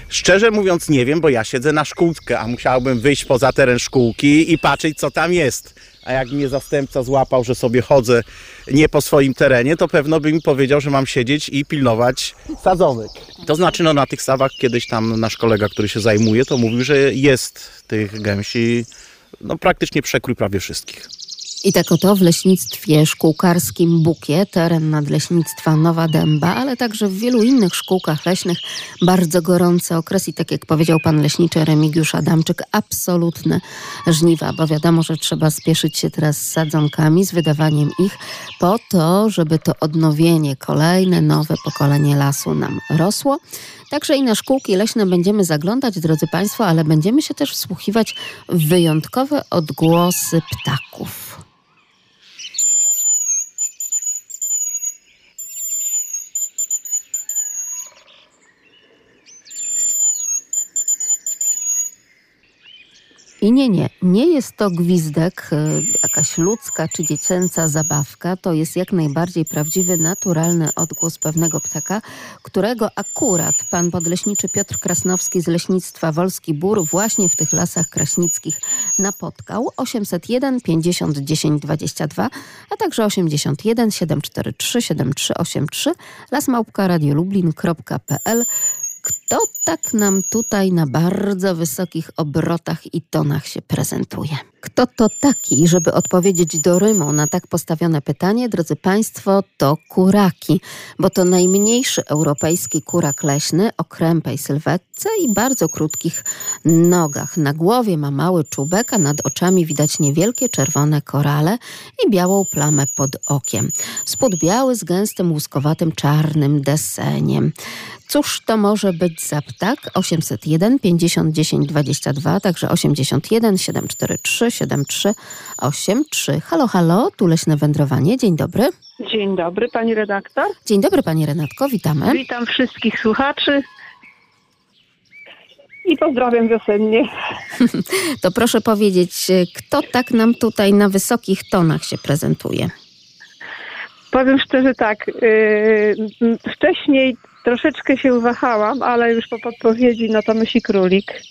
Szczerze mówiąc nie wiem, bo ja siedzę na szkółce, a musiałbym wyjść poza teren szkółki i patrzeć co tam jest. A jak mnie zastępca złapał, że sobie chodzę nie po swoim terenie, to pewno by mi powiedział, że mam siedzieć i pilnować sadzonek. To znaczy, no na tych stawach kiedyś tam nasz kolega, który się zajmuje, to mówił, że jest tych gęsi no praktycznie przekrój prawie wszystkich. I tak oto w leśnictwie szkółkarskim Bukie, teren nadleśnictwa Nowa Dęba, ale także w wielu innych szkółkach leśnych bardzo gorący okres i tak jak powiedział pan leśniczy Remigiusz Adamczyk, absolutne żniwa, bo wiadomo, że trzeba spieszyć się teraz z sadzonkami, z wydawaniem ich po to, żeby to odnowienie, kolejne, nowe pokolenie lasu nam rosło. Także i na szkółki leśne będziemy zaglądać, drodzy Państwo, ale będziemy się też wsłuchiwać w wyjątkowe odgłosy ptaków. I nie, nie, nie jest to gwizdek, y, jakaś ludzka czy dziecięca zabawka. To jest jak najbardziej prawdziwy, naturalny odgłos pewnego ptaka, którego akurat pan podleśniczy Piotr Krasnowski z Leśnictwa Wolski Bór właśnie w tych lasach kraśnickich napotkał. 801 50 10 22, a także 81 743 7383 lasmałpka.radiolublin.pl kto tak nam tutaj na bardzo wysokich obrotach i tonach się prezentuje? Kto to taki, żeby odpowiedzieć do Rymu na tak postawione pytanie, drodzy Państwo, to kuraki, bo to najmniejszy europejski kurak leśny o krępej sylwetce i bardzo krótkich nogach. Na głowie ma mały czubek, a nad oczami widać niewielkie czerwone korale i białą plamę pod okiem. Spód biały z gęstym, łuskowatym, czarnym deseniem. Cóż to może być za ptak? Ptak 801 50 10 22, także 81 743 7383. Halo, halo, tu Leśne Wędrowanie. Dzień dobry. Dzień dobry, pani redaktor. Dzień dobry, pani Renatko, witamy. Witam wszystkich słuchaczy i pozdrawiam wiosennie. To proszę powiedzieć, kto tak nam tutaj na wysokich tonach się prezentuje? Powiem szczerze tak, yy, wcześniej troszeczkę się wahałam, ale już po podpowiedzi, no to myśli królik.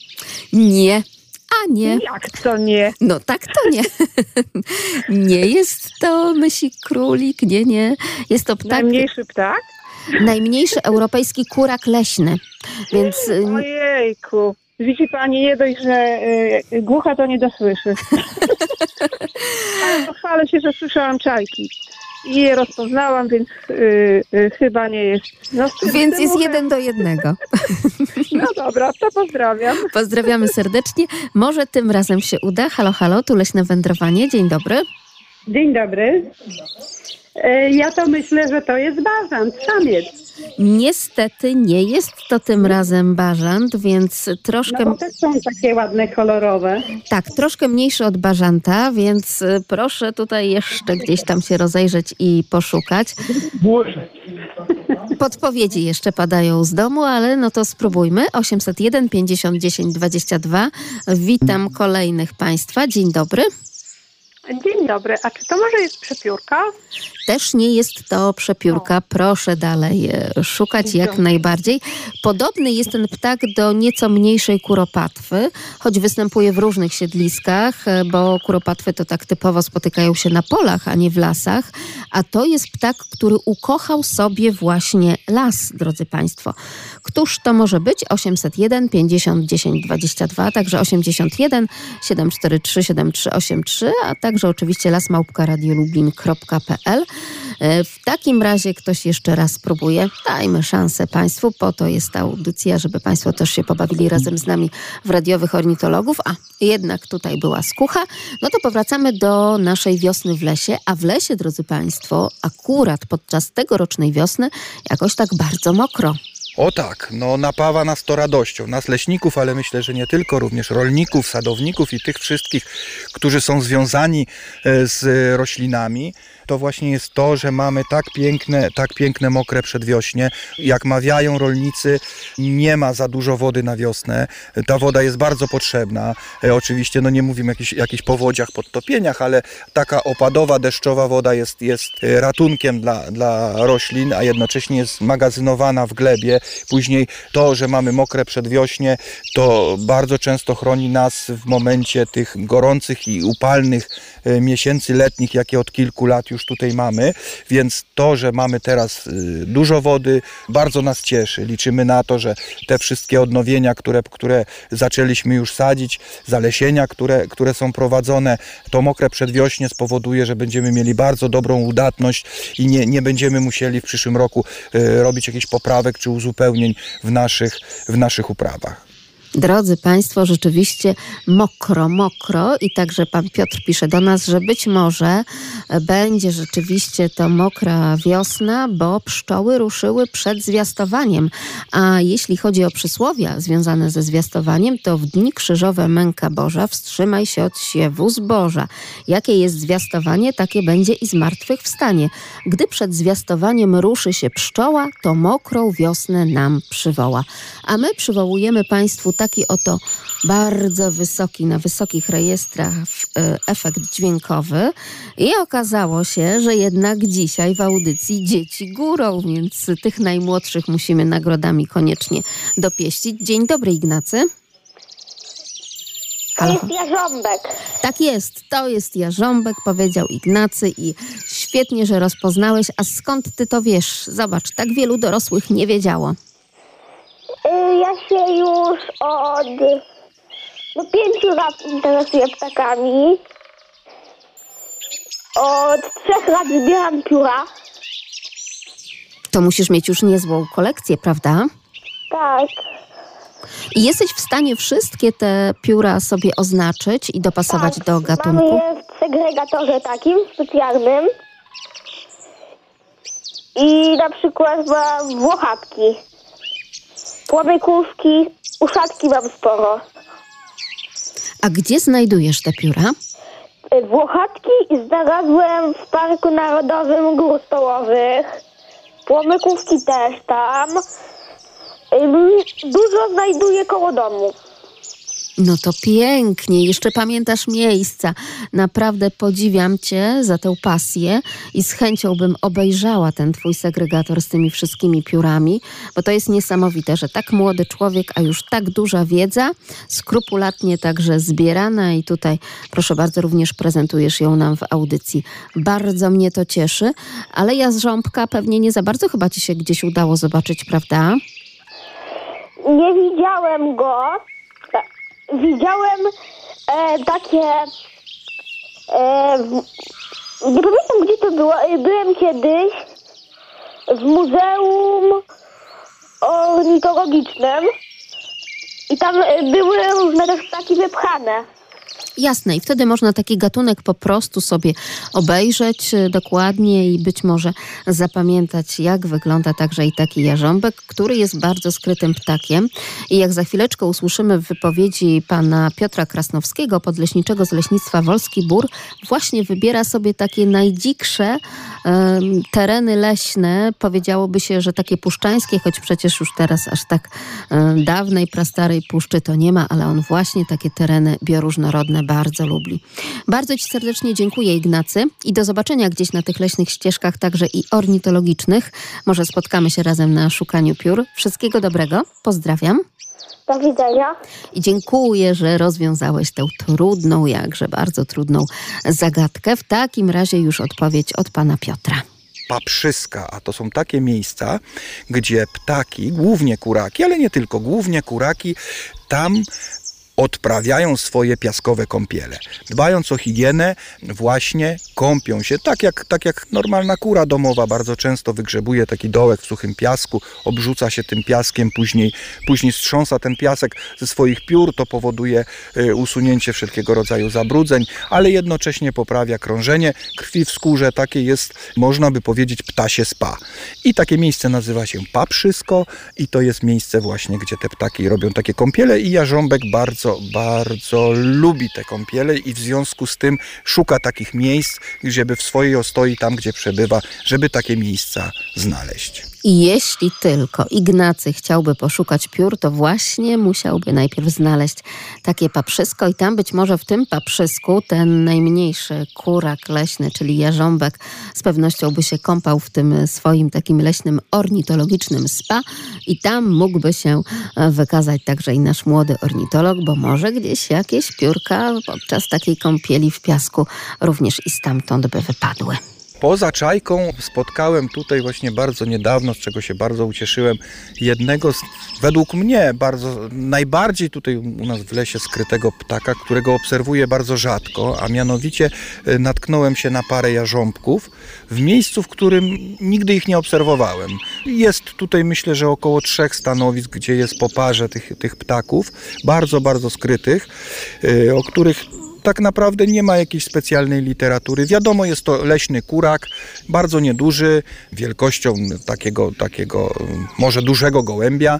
Nie. A nie. Jak to nie? No tak to nie. nie jest to myśli królik, nie, nie. Jest to ptak. Najmniejszy ptak? Najmniejszy europejski kurak leśny. Więc y, Ojejku. Widzi pani, nie dość, że y, głucha to nie dosłyszy. Ale pochwalę się, że słyszałam czajki. I je rozpoznałam, więc y, y, chyba nie jest. No, Więc jest uchem- jeden do jednego. No dobra, to pozdrawiam. Pozdrawiamy serdecznie. Może tym razem się uda. Halo, halo, tu Leśne Wędrowanie. Dzień dobry. Dzień dobry. E, Ja to myślę, że to jest bażant, samiec. Niestety nie jest to tym razem bażant, więc troszkę... No bo też są takie ładne, kolorowe. Tak, troszkę mniejszy od bażanta, więc y, proszę tutaj jeszcze gdzieś tam się rozejrzeć i poszukać. Podpowiedzi jeszcze padają z domu, ale no to spróbujmy. 801 50 10 22. Witam kolejnych Państwa. Dzień dobry. Dzień dobry. A czy to może jest przepiórka? Też nie jest to przepiórka. Proszę dalej e, szukać jak najbardziej. Podobny jest ten ptak do nieco mniejszej kuropatwy, choć występuje w różnych siedliskach, e, bo kuropatwy to tak typowo spotykają się na polach, a nie w lasach. A to jest ptak, który ukochał sobie właśnie las, drodzy Państwo. Któż to może być? 801 50 10 22, także 81 743 7383, a także oczywiście lasmałpka.radiolublin.pl. E, W takim razie ktoś jeszcze raz spróbuje. Dajmy szansę Państwu, po to jest ta audycja, żeby Państwo też się pobawili razem z nami w radiowych ornitologów. A jednak tutaj była skucha. No to powracamy do naszej wiosny w lesie. A w lesie, drodzy Państwo, akurat podczas tegorocznej wiosny jakoś tak bardzo mokro. O tak, no napawa nas to radością, nas leśników, ale myślę, że nie tylko, również rolników, sadowników i tych wszystkich, którzy są związani e, z roślinami. To właśnie jest to, że mamy tak piękne, tak piękne mokre przedwiośnie. Jak mawiają rolnicy, nie ma za dużo wody na wiosnę. Ta woda jest bardzo potrzebna. E, Oczywiście, no nie mówimy o jakichś, jakichś powodziach, podtopieniach, ale taka opadowa, deszczowa woda jest, jest e, ratunkiem dla, dla roślin, a jednocześnie jest magazynowana w glebie. Później to, że mamy mokre przedwiośnie, to bardzo często chroni nas w momencie tych gorących i upalnych e, miesięcy letnich, jakie od kilku lat już tutaj mamy. Więc to, że mamy teraz y, dużo wody, bardzo nas cieszy. Liczymy na to, że te wszystkie odnowienia, które, które zaczęliśmy już sadzić, zalesienia, które, które są prowadzone, to mokre przedwiośnie spowoduje, że będziemy mieli bardzo dobrą udatność i nie, nie będziemy musieli w przyszłym roku y, robić jakichś poprawek czy uzupełnień w naszych, w naszych uprawach. Drodzy Państwo, rzeczywiście mokro, mokro i także Pan Piotr pisze do nas, że być może będzie rzeczywiście to mokra wiosna, bo pszczoły ruszyły przed zwiastowaniem. A jeśli chodzi o przysłowia związane ze zwiastowaniem, to w dni krzyżowe męka Boża wstrzymaj się od siewu zboża. Jakie jest zwiastowanie, takie będzie i zmartwychwstanie. Gdy przed zwiastowaniem ruszy się pszczoła, to mokrą wiosnę nam przywoła. A my przywołujemy Państwu taki oto bardzo wysoki, na wysokich rejestrach e, efekt dźwiękowy i okazało się, że jednak dzisiaj w audycji dzieci górą, więc tych najmłodszych musimy nagrodami koniecznie dopieścić. Dzień dobry Ignacy. To jest jarząbek. Tak jest, to jest jarząbek, powiedział Ignacy i świetnie, że rozpoznałeś. A skąd ty to wiesz? Zobacz, tak wielu dorosłych nie wiedziało. Y, Ja się już od no, pięciu lat interesuję ptakami. Od trzech lat zbieram pióra. To musisz mieć już niezłą kolekcję, prawda? Tak. I jesteś w stanie wszystkie te pióra sobie oznaczyć i dopasować do Mamy gatunku? je w segregatorze takim specjalnym. I na przykład mam włochatki. Płomykówki, uszatki mam sporo. A gdzie znajdujesz te pióra? Y, Włochatki znalazłem w Parku Narodowym Gór Stołowych. Płomykówki też tam. Dużo znajduję koło domu. No to pięknie, jeszcze pamiętasz miejsca. Naprawdę podziwiam cię za tę pasję i z chęcią bym obejrzała ten twój segregator z tymi wszystkimi piórami, bo to jest niesamowite, że tak młody człowiek, a już tak duża wiedza, skrupulatnie także zbierana i tutaj proszę bardzo również prezentujesz ją nam w audycji. Bardzo mnie to cieszy, ale ja z Rząbka pewnie nie za bardzo chyba ci się gdzieś udało zobaczyć, prawda? Nie widziałem go. Widziałem e, takie. E, w, nie pamiętam gdzie to było. E, Byłem kiedyś w muzeum ornitologicznym i tam e, były różne ptaki wypchane. Jasne, i wtedy można taki gatunek po prostu sobie obejrzeć y, dokładnie i być może zapamiętać, jak wygląda także i taki jarząbek, który jest bardzo skrytym ptakiem. I jak za chwileczkę usłyszymy w wypowiedzi pana Piotra Krasnowskiego, podleśniczego z Leśnictwa Wolski Bór, właśnie wybiera sobie takie najdziksze em, tereny leśne, powiedziałoby się, że takie puszczańskie, choć przecież już teraz aż tak e, dawnej, prastarej puszczy to nie ma, ale on właśnie takie tereny bioróżnorodne bardzo lubi. Bardzo Ci serdecznie dziękuję, Ignacy, i do zobaczenia gdzieś na tych leśnych ścieżkach, także i ornitologicznych. Może spotkamy się razem na szukaniu piór. Wszystkiego dobrego, pozdrawiam. Do widzenia. I dziękuję, że rozwiązałeś tę trudną, jakże bardzo trudną zagadkę. W takim razie już odpowiedź od pana Piotra. paprzyska, a to są takie miejsca, gdzie ptaki, głównie kuraki, ale nie tylko, głównie kuraki, tam odprawiają swoje piaskowe kąpiele. Dbając o higienę, właśnie kąpią się, tak jak, tak jak normalna kura domowa bardzo często wygrzebuje taki dołek w suchym piasku, obrzuca się tym piaskiem, później, później strząsa ten piasek ze swoich piór, to powoduje y, usunięcie wszelkiego rodzaju zabrudzeń, ale jednocześnie poprawia krążenie krwi w skórze, takie jest, można by powiedzieć, ptasie spa. I takie miejsce nazywa się paprzysko i to jest miejsce właśnie, gdzie te ptaki robią takie kąpiele i jarząbek bardzo, bardzo lubi te kąpiele i w związku z tym szuka takich miejsc, żeby w swojej ostoi, tam gdzie przebywa, żeby takie miejsca znaleźć. I jeśli tylko Ignacy chciałby poszukać piór, to właśnie musiałby najpierw znaleźć takie paprzysko i tam być może w tym paprzysku ten najmniejszy kurak leśny, czyli jarząbek, z pewnością by się kąpał w tym swoim takim leśnym ornitologicznym spa i tam mógłby się e, wykazać także i nasz młody ornitolog, bo może gdzieś jakieś piórka podczas takiej kąpieli w piasku również i stamtąd by wypadły. Poza czajką spotkałem tutaj właśnie bardzo niedawno, z czego się bardzo ucieszyłem, jednego z, według mnie bardzo, najbardziej tutaj u nas w lesie skrytego ptaka, którego obserwuję bardzo rzadko, a mianowicie e, natknąłem się na parę jarząbków w miejscu, w którym nigdy ich nie obserwowałem. Jest tutaj myślę, że około trzech stanowisk, gdzie jest po parze tych, tych ptaków, bardzo, bardzo skrytych, e, o których tak naprawdę nie ma jakiejś specjalnej literatury. Wiadomo, jest to leśny kurak, bardzo nieduży, wielkością takiego, takiego może dużego gołębia,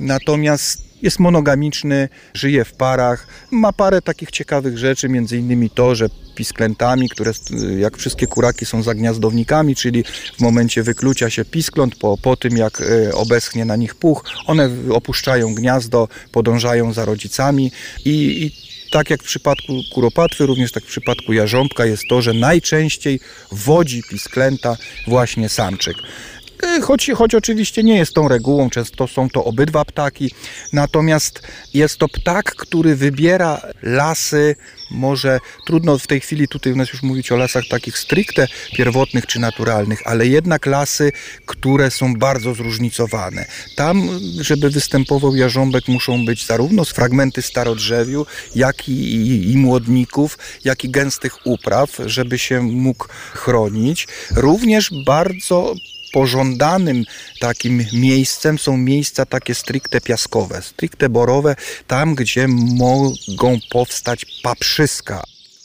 natomiast jest monogamiczny, żyje w parach, ma parę takich ciekawych rzeczy, między innymi to, że pisklętami, które jak wszystkie kuraki są zagniazdownikami, czyli w momencie wyklucia się piskląt, po, po tym jak y, obeschnie na nich puch, one opuszczają gniazdo, podążają za rodzicami i, i tak jak w przypadku kuropatwy, również tak w przypadku jarząbka jest to, że najczęściej wodzi pisklęta właśnie samczyk. E, Choć, choć oczywiście nie jest tą regułą, często są to obydwa ptaki, natomiast jest to ptak, który wybiera lasy, może trudno w tej chwili tutaj u nas już mówić o lasach takich stricte pierwotnych czy naturalnych, ale jednak lasy, które są bardzo zróżnicowane. Tam, żeby występował jarząbek, muszą być zarówno fragmenty starodrzewiu, jak i, i, i młodników, jak i gęstych upraw, żeby się mógł chronić. Również bardzo pożądanym takim miejscem są miejsca takie stricte piaskowe, stricte borowe, tam gdzie mogą powstać paprzyska.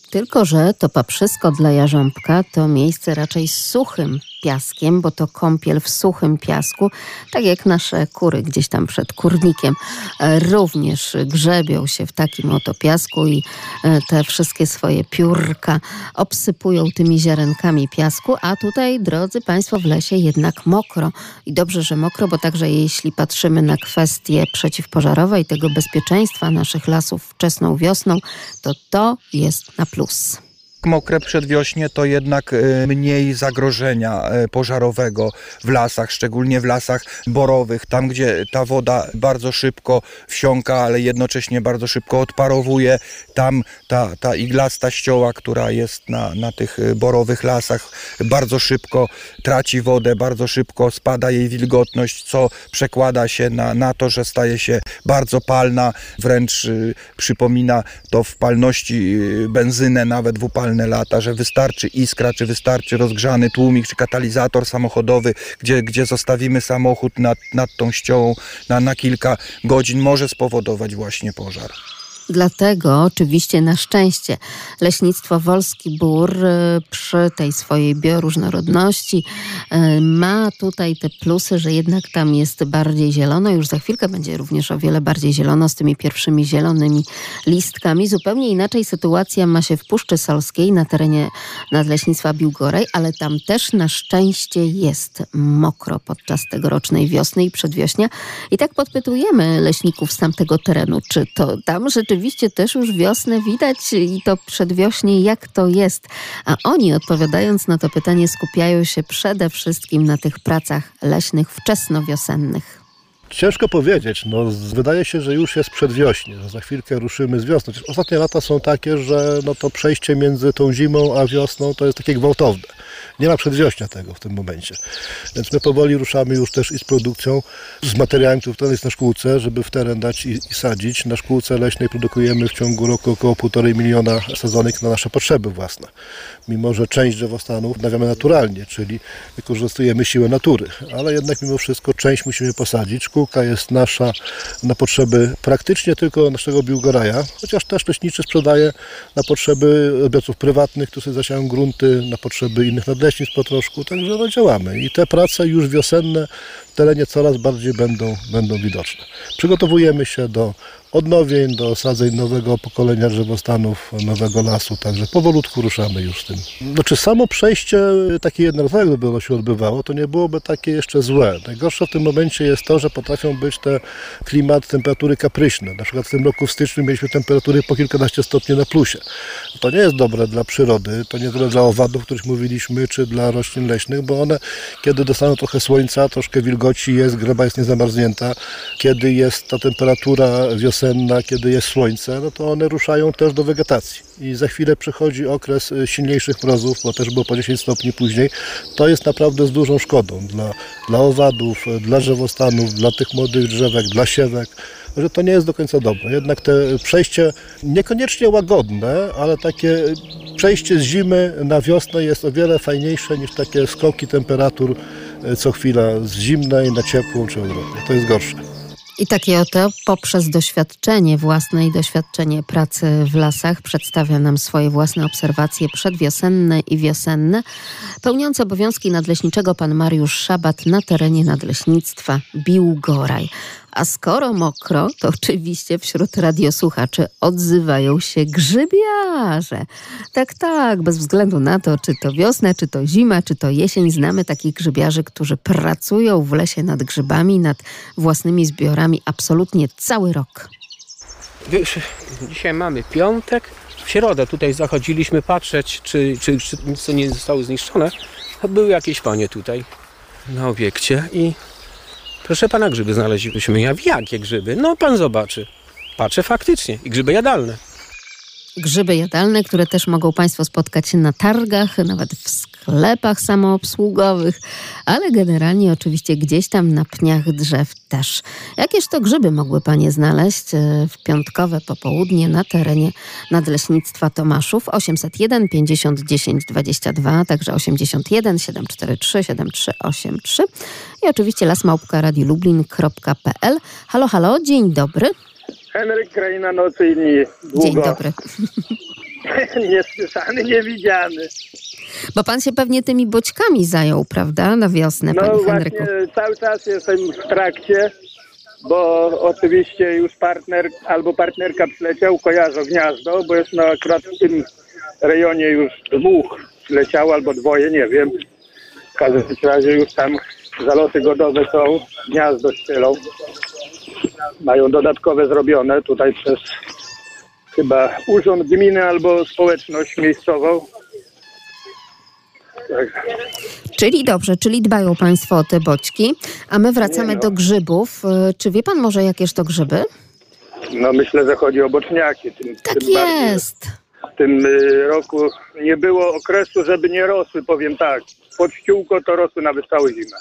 Tylko, że to paprzysko dla jarząbka to miejsce raczej z suchym piaskiem, bo to kąpiel w suchym piasku, tak jak nasze kury gdzieś tam przed kurnikiem e, również grzebią się w takim oto piasku i e, te wszystkie swoje piórka obsypują tymi ziarenkami piasku, a tutaj, drodzy Państwo, w lesie jednak mokro. I dobrze, że mokro, bo także jeśli patrzymy na kwestie przeciwpożarowe i tego bezpieczeństwa naszych lasów wczesną wiosną, to to jest na plus mokre przedwiośnie to jednak e, mniej zagrożenia e, pożarowego w lasach, szczególnie w lasach borowych, tam gdzie ta woda bardzo szybko wsiąka, ale jednocześnie bardzo szybko odparowuje. Tam ta, ta iglasta ścioła, która jest na, na tych e, borowych lasach, bardzo szybko traci wodę, bardzo szybko spada jej wilgotność, co przekłada się na, na to, że staje się bardzo palna, wręcz przypomina to w palności benzynę nawet w lata, że wystarczy iskra, czy wystarczy rozgrzany tłumik, czy katalizator samochodowy, gdzie, gdzie zostawimy samochód nad, nad tą ściołą na, na kilka godzin, może spowodować właśnie pożar. Dlatego oczywiście na szczęście Leśnictwo Wolski Bór e, przy tej swojej bioróżnorodności e, ma tutaj te plusy, że jednak tam jest bardziej zielono. Już za chwilkę będzie również o wiele bardziej zielono z tymi pierwszymi zielonymi listkami. Zupełnie inaczej sytuacja ma się w Puszczy Solskiej na terenie Nadleśnictwa Biłgoraj, ale tam też na szczęście jest mokro podczas tegorocznej wiosny i przedwiośnia. I tak podpytujemy leśników z tamtego terenu, czy to tam rzeczywiście rzeczywiście też już wiosnę widać i to przedwiośnie, jak to jest. A oni odpowiadając na to pytanie skupiają się przede wszystkim na tych pracach leśnych wczesnowiosennych. Ciężko powiedzieć. No, wydaje się, że już jest przedwiośnie, że za chwilkę ruszymy z wiosną. Ostatnie lata są takie, że no, to przejście między tą zimą a wiosną to jest takie gwałtowne. Nie ma przedwiośnia tego w tym momencie. Więc my powoli ruszamy już też i z produkcją, z materiałem, który jest na szkółce, żeby w teren dać i, i sadzić. Na szkółce leśnej produkujemy w ciągu roku około 1,5 miliona sadzonek na nasze potrzeby własne. Mimo, że część drzewostanów odnawiamy naturalnie, czyli wykorzystujemy siłę natury, ale jednak mimo wszystko część musimy posadzić. Szkółka jest nasza na potrzeby praktycznie tylko naszego biłgoraja, chociaż też leśniczy sprzedaje na potrzeby odbiorców prywatnych, którzy zasiają grunty, na potrzeby innych nadleśników leśnictw po troszku, także no działamy. I te prace już wiosenne w terenie coraz bardziej będą, będą widoczne. Przygotowujemy się do odnowień, do osadzeń nowego pokolenia drzewostanów, nowego lasu, także powolutku ruszamy już z tym. Znaczy samo przejście takie jednorazowe, gdyby ono się odbywało, to nie byłoby takie jeszcze złe. Najgorsze w tym momencie jest to, że potrafią być te klimat, temperatury kapryśne. Na przykład w tym roku w styczniu mieliśmy temperatury po kilkanaście stopni na plusie. To nie jest dobre dla przyrody, to nie dobre dla owadów, o których mówiliśmy, czy dla roślin leśnych, bo one, kiedy dostaną trochę słońca, troszkę wilgoci jest, gleba jest niezamarznięta, kiedy jest ta temperatura wiosenna, wiosenna, kiedy jest słońce, no to one ruszają też do wegetacji. I za chwilę przychodzi okres y, silniejszych mrozów, bo też było po 10 stopni później. To jest naprawdę z dużą szkodą dla, dla owadów, dla drzewostanów, dla tych młodych drzewek, dla siewek że to nie jest do końca dobre. Jednak te przejście niekoniecznie łagodne, ale takie przejście z zimy na wiosnę jest o wiele fajniejsze niż takie skoki temperatur y, co chwila z zimnej na ciepłą czy odwrotnie. To jest gorsze. I takie oto poprzez doświadczenie własne i doświadczenie pracy w lasach przedstawia nam swoje własne obserwacje przedwiosenne i wiosenne. Pełniący obowiązki nadleśniczego pan Mariusz Szabat na terenie nadleśnictwa Biłgoraj. A skoro mokro, to oczywiście wśród radiosłuchaczy odzywają się grzybiarze. Tak, tak, bez względu na to, czy to wiosna, czy to zima, czy to jesień, znamy takich grzybiarzy, którzy pracują w lesie nad grzybami, nad własnymi zbiorami absolutnie cały rok. Wiesz, dzisiaj mamy piątek. W środę tutaj zachodziliśmy patrzeć, czy, czy, czy nic nie zostało zniszczone. Były jakieś panie tutaj na obiekcie i Proszę pana, grzyby znaleźliśmy. Ja jakie grzyby? No pan zobaczy. Patrzę faktycznie i grzyby jadalne grzyby jadalne, które też mogą Państwo spotkać na targach, nawet w sklepach samoobsługowych, ale generalnie oczywiście gdzieś tam na pniach drzew też. Jakież to grzyby mogły Panie znaleźć e, w piątkowe popołudnie na terenie Nadleśnictwa Tomaszów 801 50 10 22, także 81 743 7383 i oczywiście lasmałpka.radiolublin.pl Halo, halo, dzień dobry. Henryk Kraina Nocy i Dni. Długo. Dzień dobry. Niesłyszany, niewidziany. Bo pan się pewnie tymi boćkami zajął, prawda, na wiosnę, No panie właśnie, Henryku? cały czas jestem w trakcie, bo oczywiście już partner albo partnerka przyleciał, kojarzę gniazdo, bo jest no akurat w tym rejonie już dwóch przyleciało, albo dwoje, nie wiem. W każdym razie już tam zaloty godowe są, gniazdo ścielą. Mają dodatkowe zrobione tutaj przez chyba urząd gminy albo społeczność miejscową. Tak. Czyli dobrze, czyli dbają państwo o te boćki, a my wracamy no. do grzybów. Y, Czy wie pan może, jakież to grzyby? No myślę, że chodzi o boczniaki. Tym, Tak tym bardziej, jest. w tym y, roku nie było okresu, żeby nie rosły, powiem tak. Pod ściółko to rosły nawet całą zimę.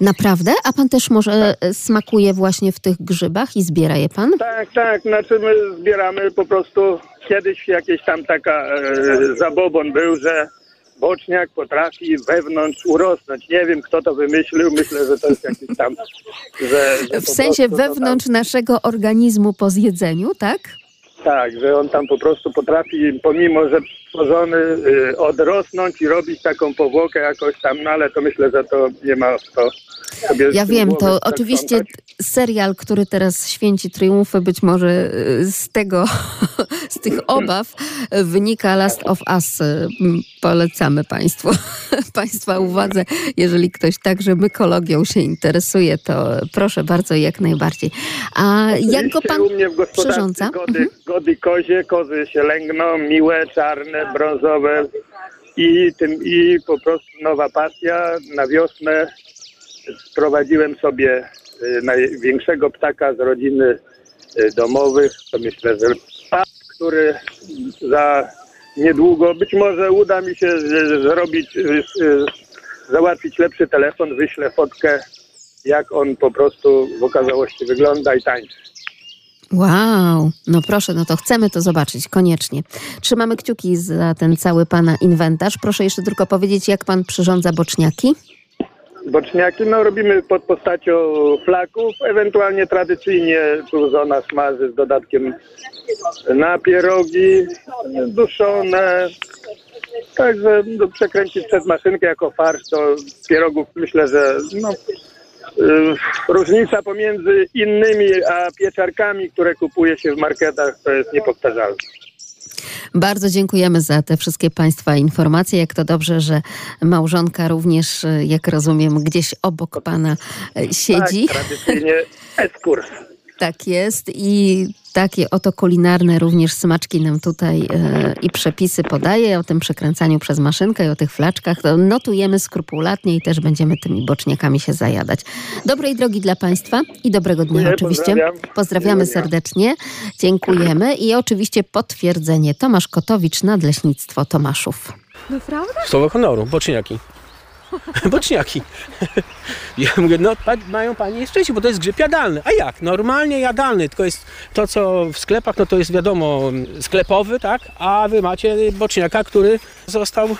Naprawdę? A pan też może y, smakuje właśnie w tych grzybach i zbiera je pan? Tak, tak, znaczy my zbieramy po prostu, kiedyś jakieś tam taka e, zabobon był, że boczniak potrafi wewnątrz urosnąć. Nie wiem, kto to wymyślił, myślę, że to jest jakiś tam... Że, że W sensie wewnątrz naszego organizmu po zjedzeniu, tak? Tak, że on tam po prostu potrafi, pomimo że stworzony, y, odrosnąć i robić taką powłokę jakoś tam, no ale to myślę, że to nie ma co sobie Ja wiem, to oczywiście serial, który teraz święci triumfy, być może y, z tego, z tych obaw wynika Last of Us. Polecamy Państwu, Państwa uwadze. Jeżeli ktoś także mykologią się interesuje, to proszę bardzo, jak najbardziej. A jak go Pan u mnie w przyrządza? Mhm. Gody, gody kozie, kozy się lęgną, miłe, czarne, brązowe i, tym, i po prostu nowa pasja. Na wiosnę sprowadziłem sobie y, największego ptaka z rodziny y, domowych. To myślę, że ptak, który za niedługo, być może uda mi się y, zrobić, załatwić lepszy telefon, wyślę fotkę, jak on po prostu w okazałości wygląda i tańczy. Wow, no proszę, no to chcemy to zobaczyć, koniecznie. Trzymamy kciuki za ten cały Pana inwentarz. Proszę jeszcze tylko powiedzieć, jak Pan przyrządza boczniaki? Boczniaki no robimy pod postacią flaków, ewentualnie tradycyjnie tu żona smaży z dodatkiem na pierogi duszone. Także no, przekręcić przez maszynkę jako farsz, to pierogów myślę, że no, różnica pomiędzy innymi a pieczarkami, które kupuje się w marketach, to jest niepowtarzalna. Bardzo dziękujemy za te wszystkie Państwa informacje. Jak to dobrze, że małżonka również, y, jak rozumiem, gdzieś obok Pana y, siedzi. Tak, tradycyjnie eskurs. Tak jest i takie oto kulinarne również smaczki nam tutaj e, i przepisy podaje o tym przekręcaniu przez maszynkę i o tych flaczkach. To notujemy skrupulatnie i też będziemy tymi boczniakami się zajadać. Dobrej drogi dla Państwa i dobrego dnia Dziękuję, oczywiście. pozdrawiam. Pozdrawiamy dnia. serdecznie. Dziękujemy i oczywiście potwierdzenie Tomasz Kotowicz, Nadleśnictwo Tomaszów. Naprawdę? Słowo honoru, boczniaki. boczniaki. Ja mówię, no mają panie szczęście, bo to jest grzyb jadalny. A jak? Normalnie jadalny, tylko jest to, co w sklepach, no to jest wiadomo sklepowy, tak? A wy macie boczniaka, który został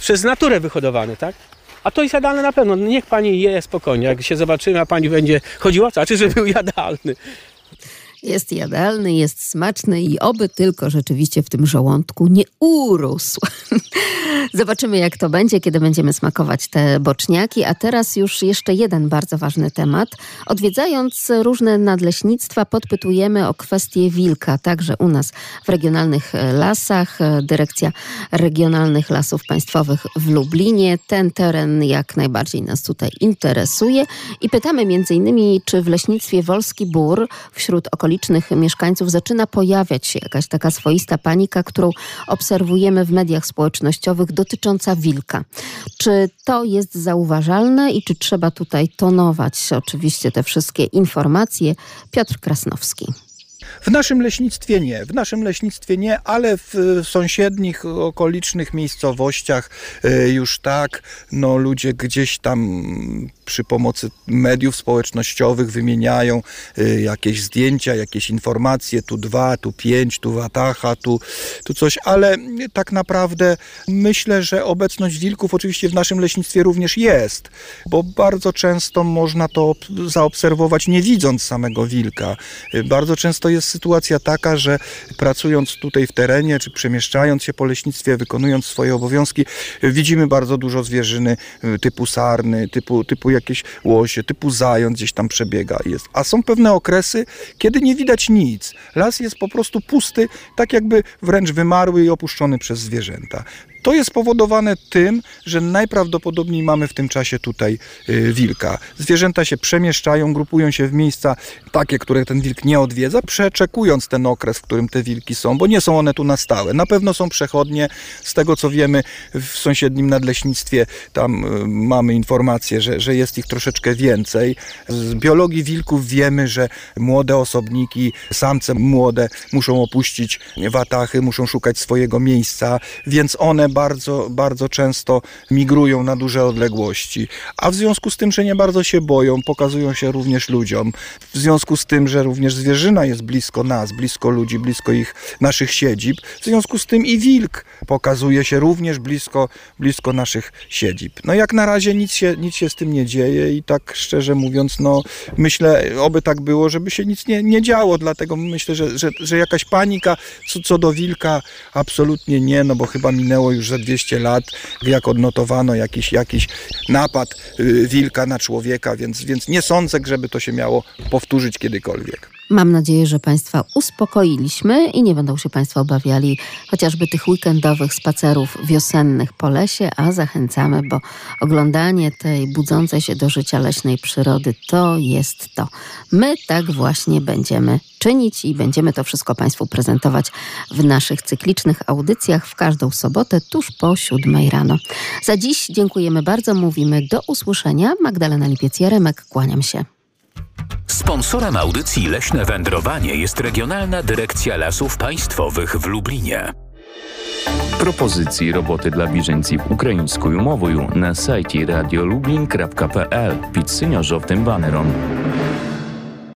przez naturę wyhodowany, tak? A to jest jadalne na pewno. No Niech pani je spokojnie. Jak się zobaczymy, a pani będzie chodziła, znaczy, że był jadalny. Jest jadalny, jest smaczny i oby tylko rzeczywiście w tym żołądku nie urósł. Zobaczymy, jak to będzie, kiedy będziemy smakować te boczniaki. A teraz już jeszcze jeden bardzo ważny temat. Odwiedzając różne nadleśnictwa, podpytujemy o kwestię wilka, także u nas w regionalnych lasach. Dyrekcja Regionalnych Lasów Państwowych w Lublinie. Ten teren jak najbardziej nas tutaj interesuje. I pytamy między innymi, czy w leśnictwie Wolski Bór wśród okolicznych mieszkańców zaczyna pojawiać się jakaś taka swoista panika, którą obserwujemy w mediach społecznościowych dotycząca wilka. Czy to jest zauważalne i czy trzeba tutaj tonować oczywiście te wszystkie informacje? Piotr Krasnowski. W naszym leśnictwie nie, w naszym leśnictwie nie, ale w sąsiednich, okolicznych miejscowościach e, już tak, no ludzie gdzieś tam przy pomocy mediów społecznościowych wymieniają e, jakieś zdjęcia, jakieś informacje, tu dwa, tu pięć, tu watacha, tu, tu coś, ale tak naprawdę myślę, że obecność wilków oczywiście w naszym leśnictwie również jest, bo bardzo często można to ob- zaobserwować nie widząc samego wilka. E, Bardzo często jest sytuacja taka, że pracując tutaj w terenie, czy przemieszczając się po leśnictwie, wykonując swoje obowiązki, widzimy bardzo dużo zwierzyny y, typu sarny, typu, typu jakieś łosie, typu zając gdzieś tam przebiega. Jest. A są pewne okresy, kiedy nie widać nic. Las jest po prostu pusty, tak jakby wręcz wymarły i opuszczony przez zwierzęta. To jest spowodowane tym, że najprawdopodobniej mamy w tym czasie tutaj y, wilka. Zwierzęta się przemieszczają, grupują się w miejsca takie, które ten wilk nie odwiedza, przeczekując ten okres, w którym te wilki są, bo nie są one tu na stałe. Na pewno są przechodnie. Z tego co wiemy, w sąsiednim nadleśnictwie tam y, mamy informację, że, że jest ich troszeczkę więcej. Z biologii wilków wiemy, że młode osobniki, samce młode muszą opuścić watachy, muszą szukać swojego miejsca, więc one bardzo, bardzo często migrują na duże odległości. A w związku z tym, że nie bardzo się boją, pokazują się również ludziom. W związku z tym, że również zwierzyna jest blisko nas, blisko ludzi, blisko ich naszych siedzib, w związku z tym i wilk pokazuje się również blisko, blisko naszych siedzib. No jak na razie nic się, nic się z tym nie dzieje i tak szczerze mówiąc, no myślę, oby tak było, żeby się nic nie, nie działo, dlatego myślę, że, że, że jakaś panika co, co do wilka absolutnie nie, no bo chyba minęło już za 200 lat, jak odnotowano jakiś, jakiś napad y, wilka na człowieka, więc, więc nie sądzę, żeby to się miało powtórzyć kiedykolwiek. Mam nadzieję, że Państwa uspokoiliśmy i nie będą się Państwo obawiali chociażby tych weekendowych spacerów wiosennych po lesie, a zachęcamy, bo oglądanie tej budzącej się do życia leśnej przyrody to jest to. My tak właśnie będziemy czynić i będziemy to wszystko Państwu prezentować w naszych cyklicznych audycjach w każdą sobotę tuż po siódmej rano. Za dziś dziękujemy bardzo, mówimy do usłyszenia. Magdalena Lipiec-Jaremek, kłaniam się. Sponsorem audycji Leśne Wędrowanie jest Regionalna Dyrekcja Lasów Państwowych w Lublinie. Propozycji roboty dla bieżeńców ukraińską mową na sajcie radiolublin.pl pod seniorżowtym banerom.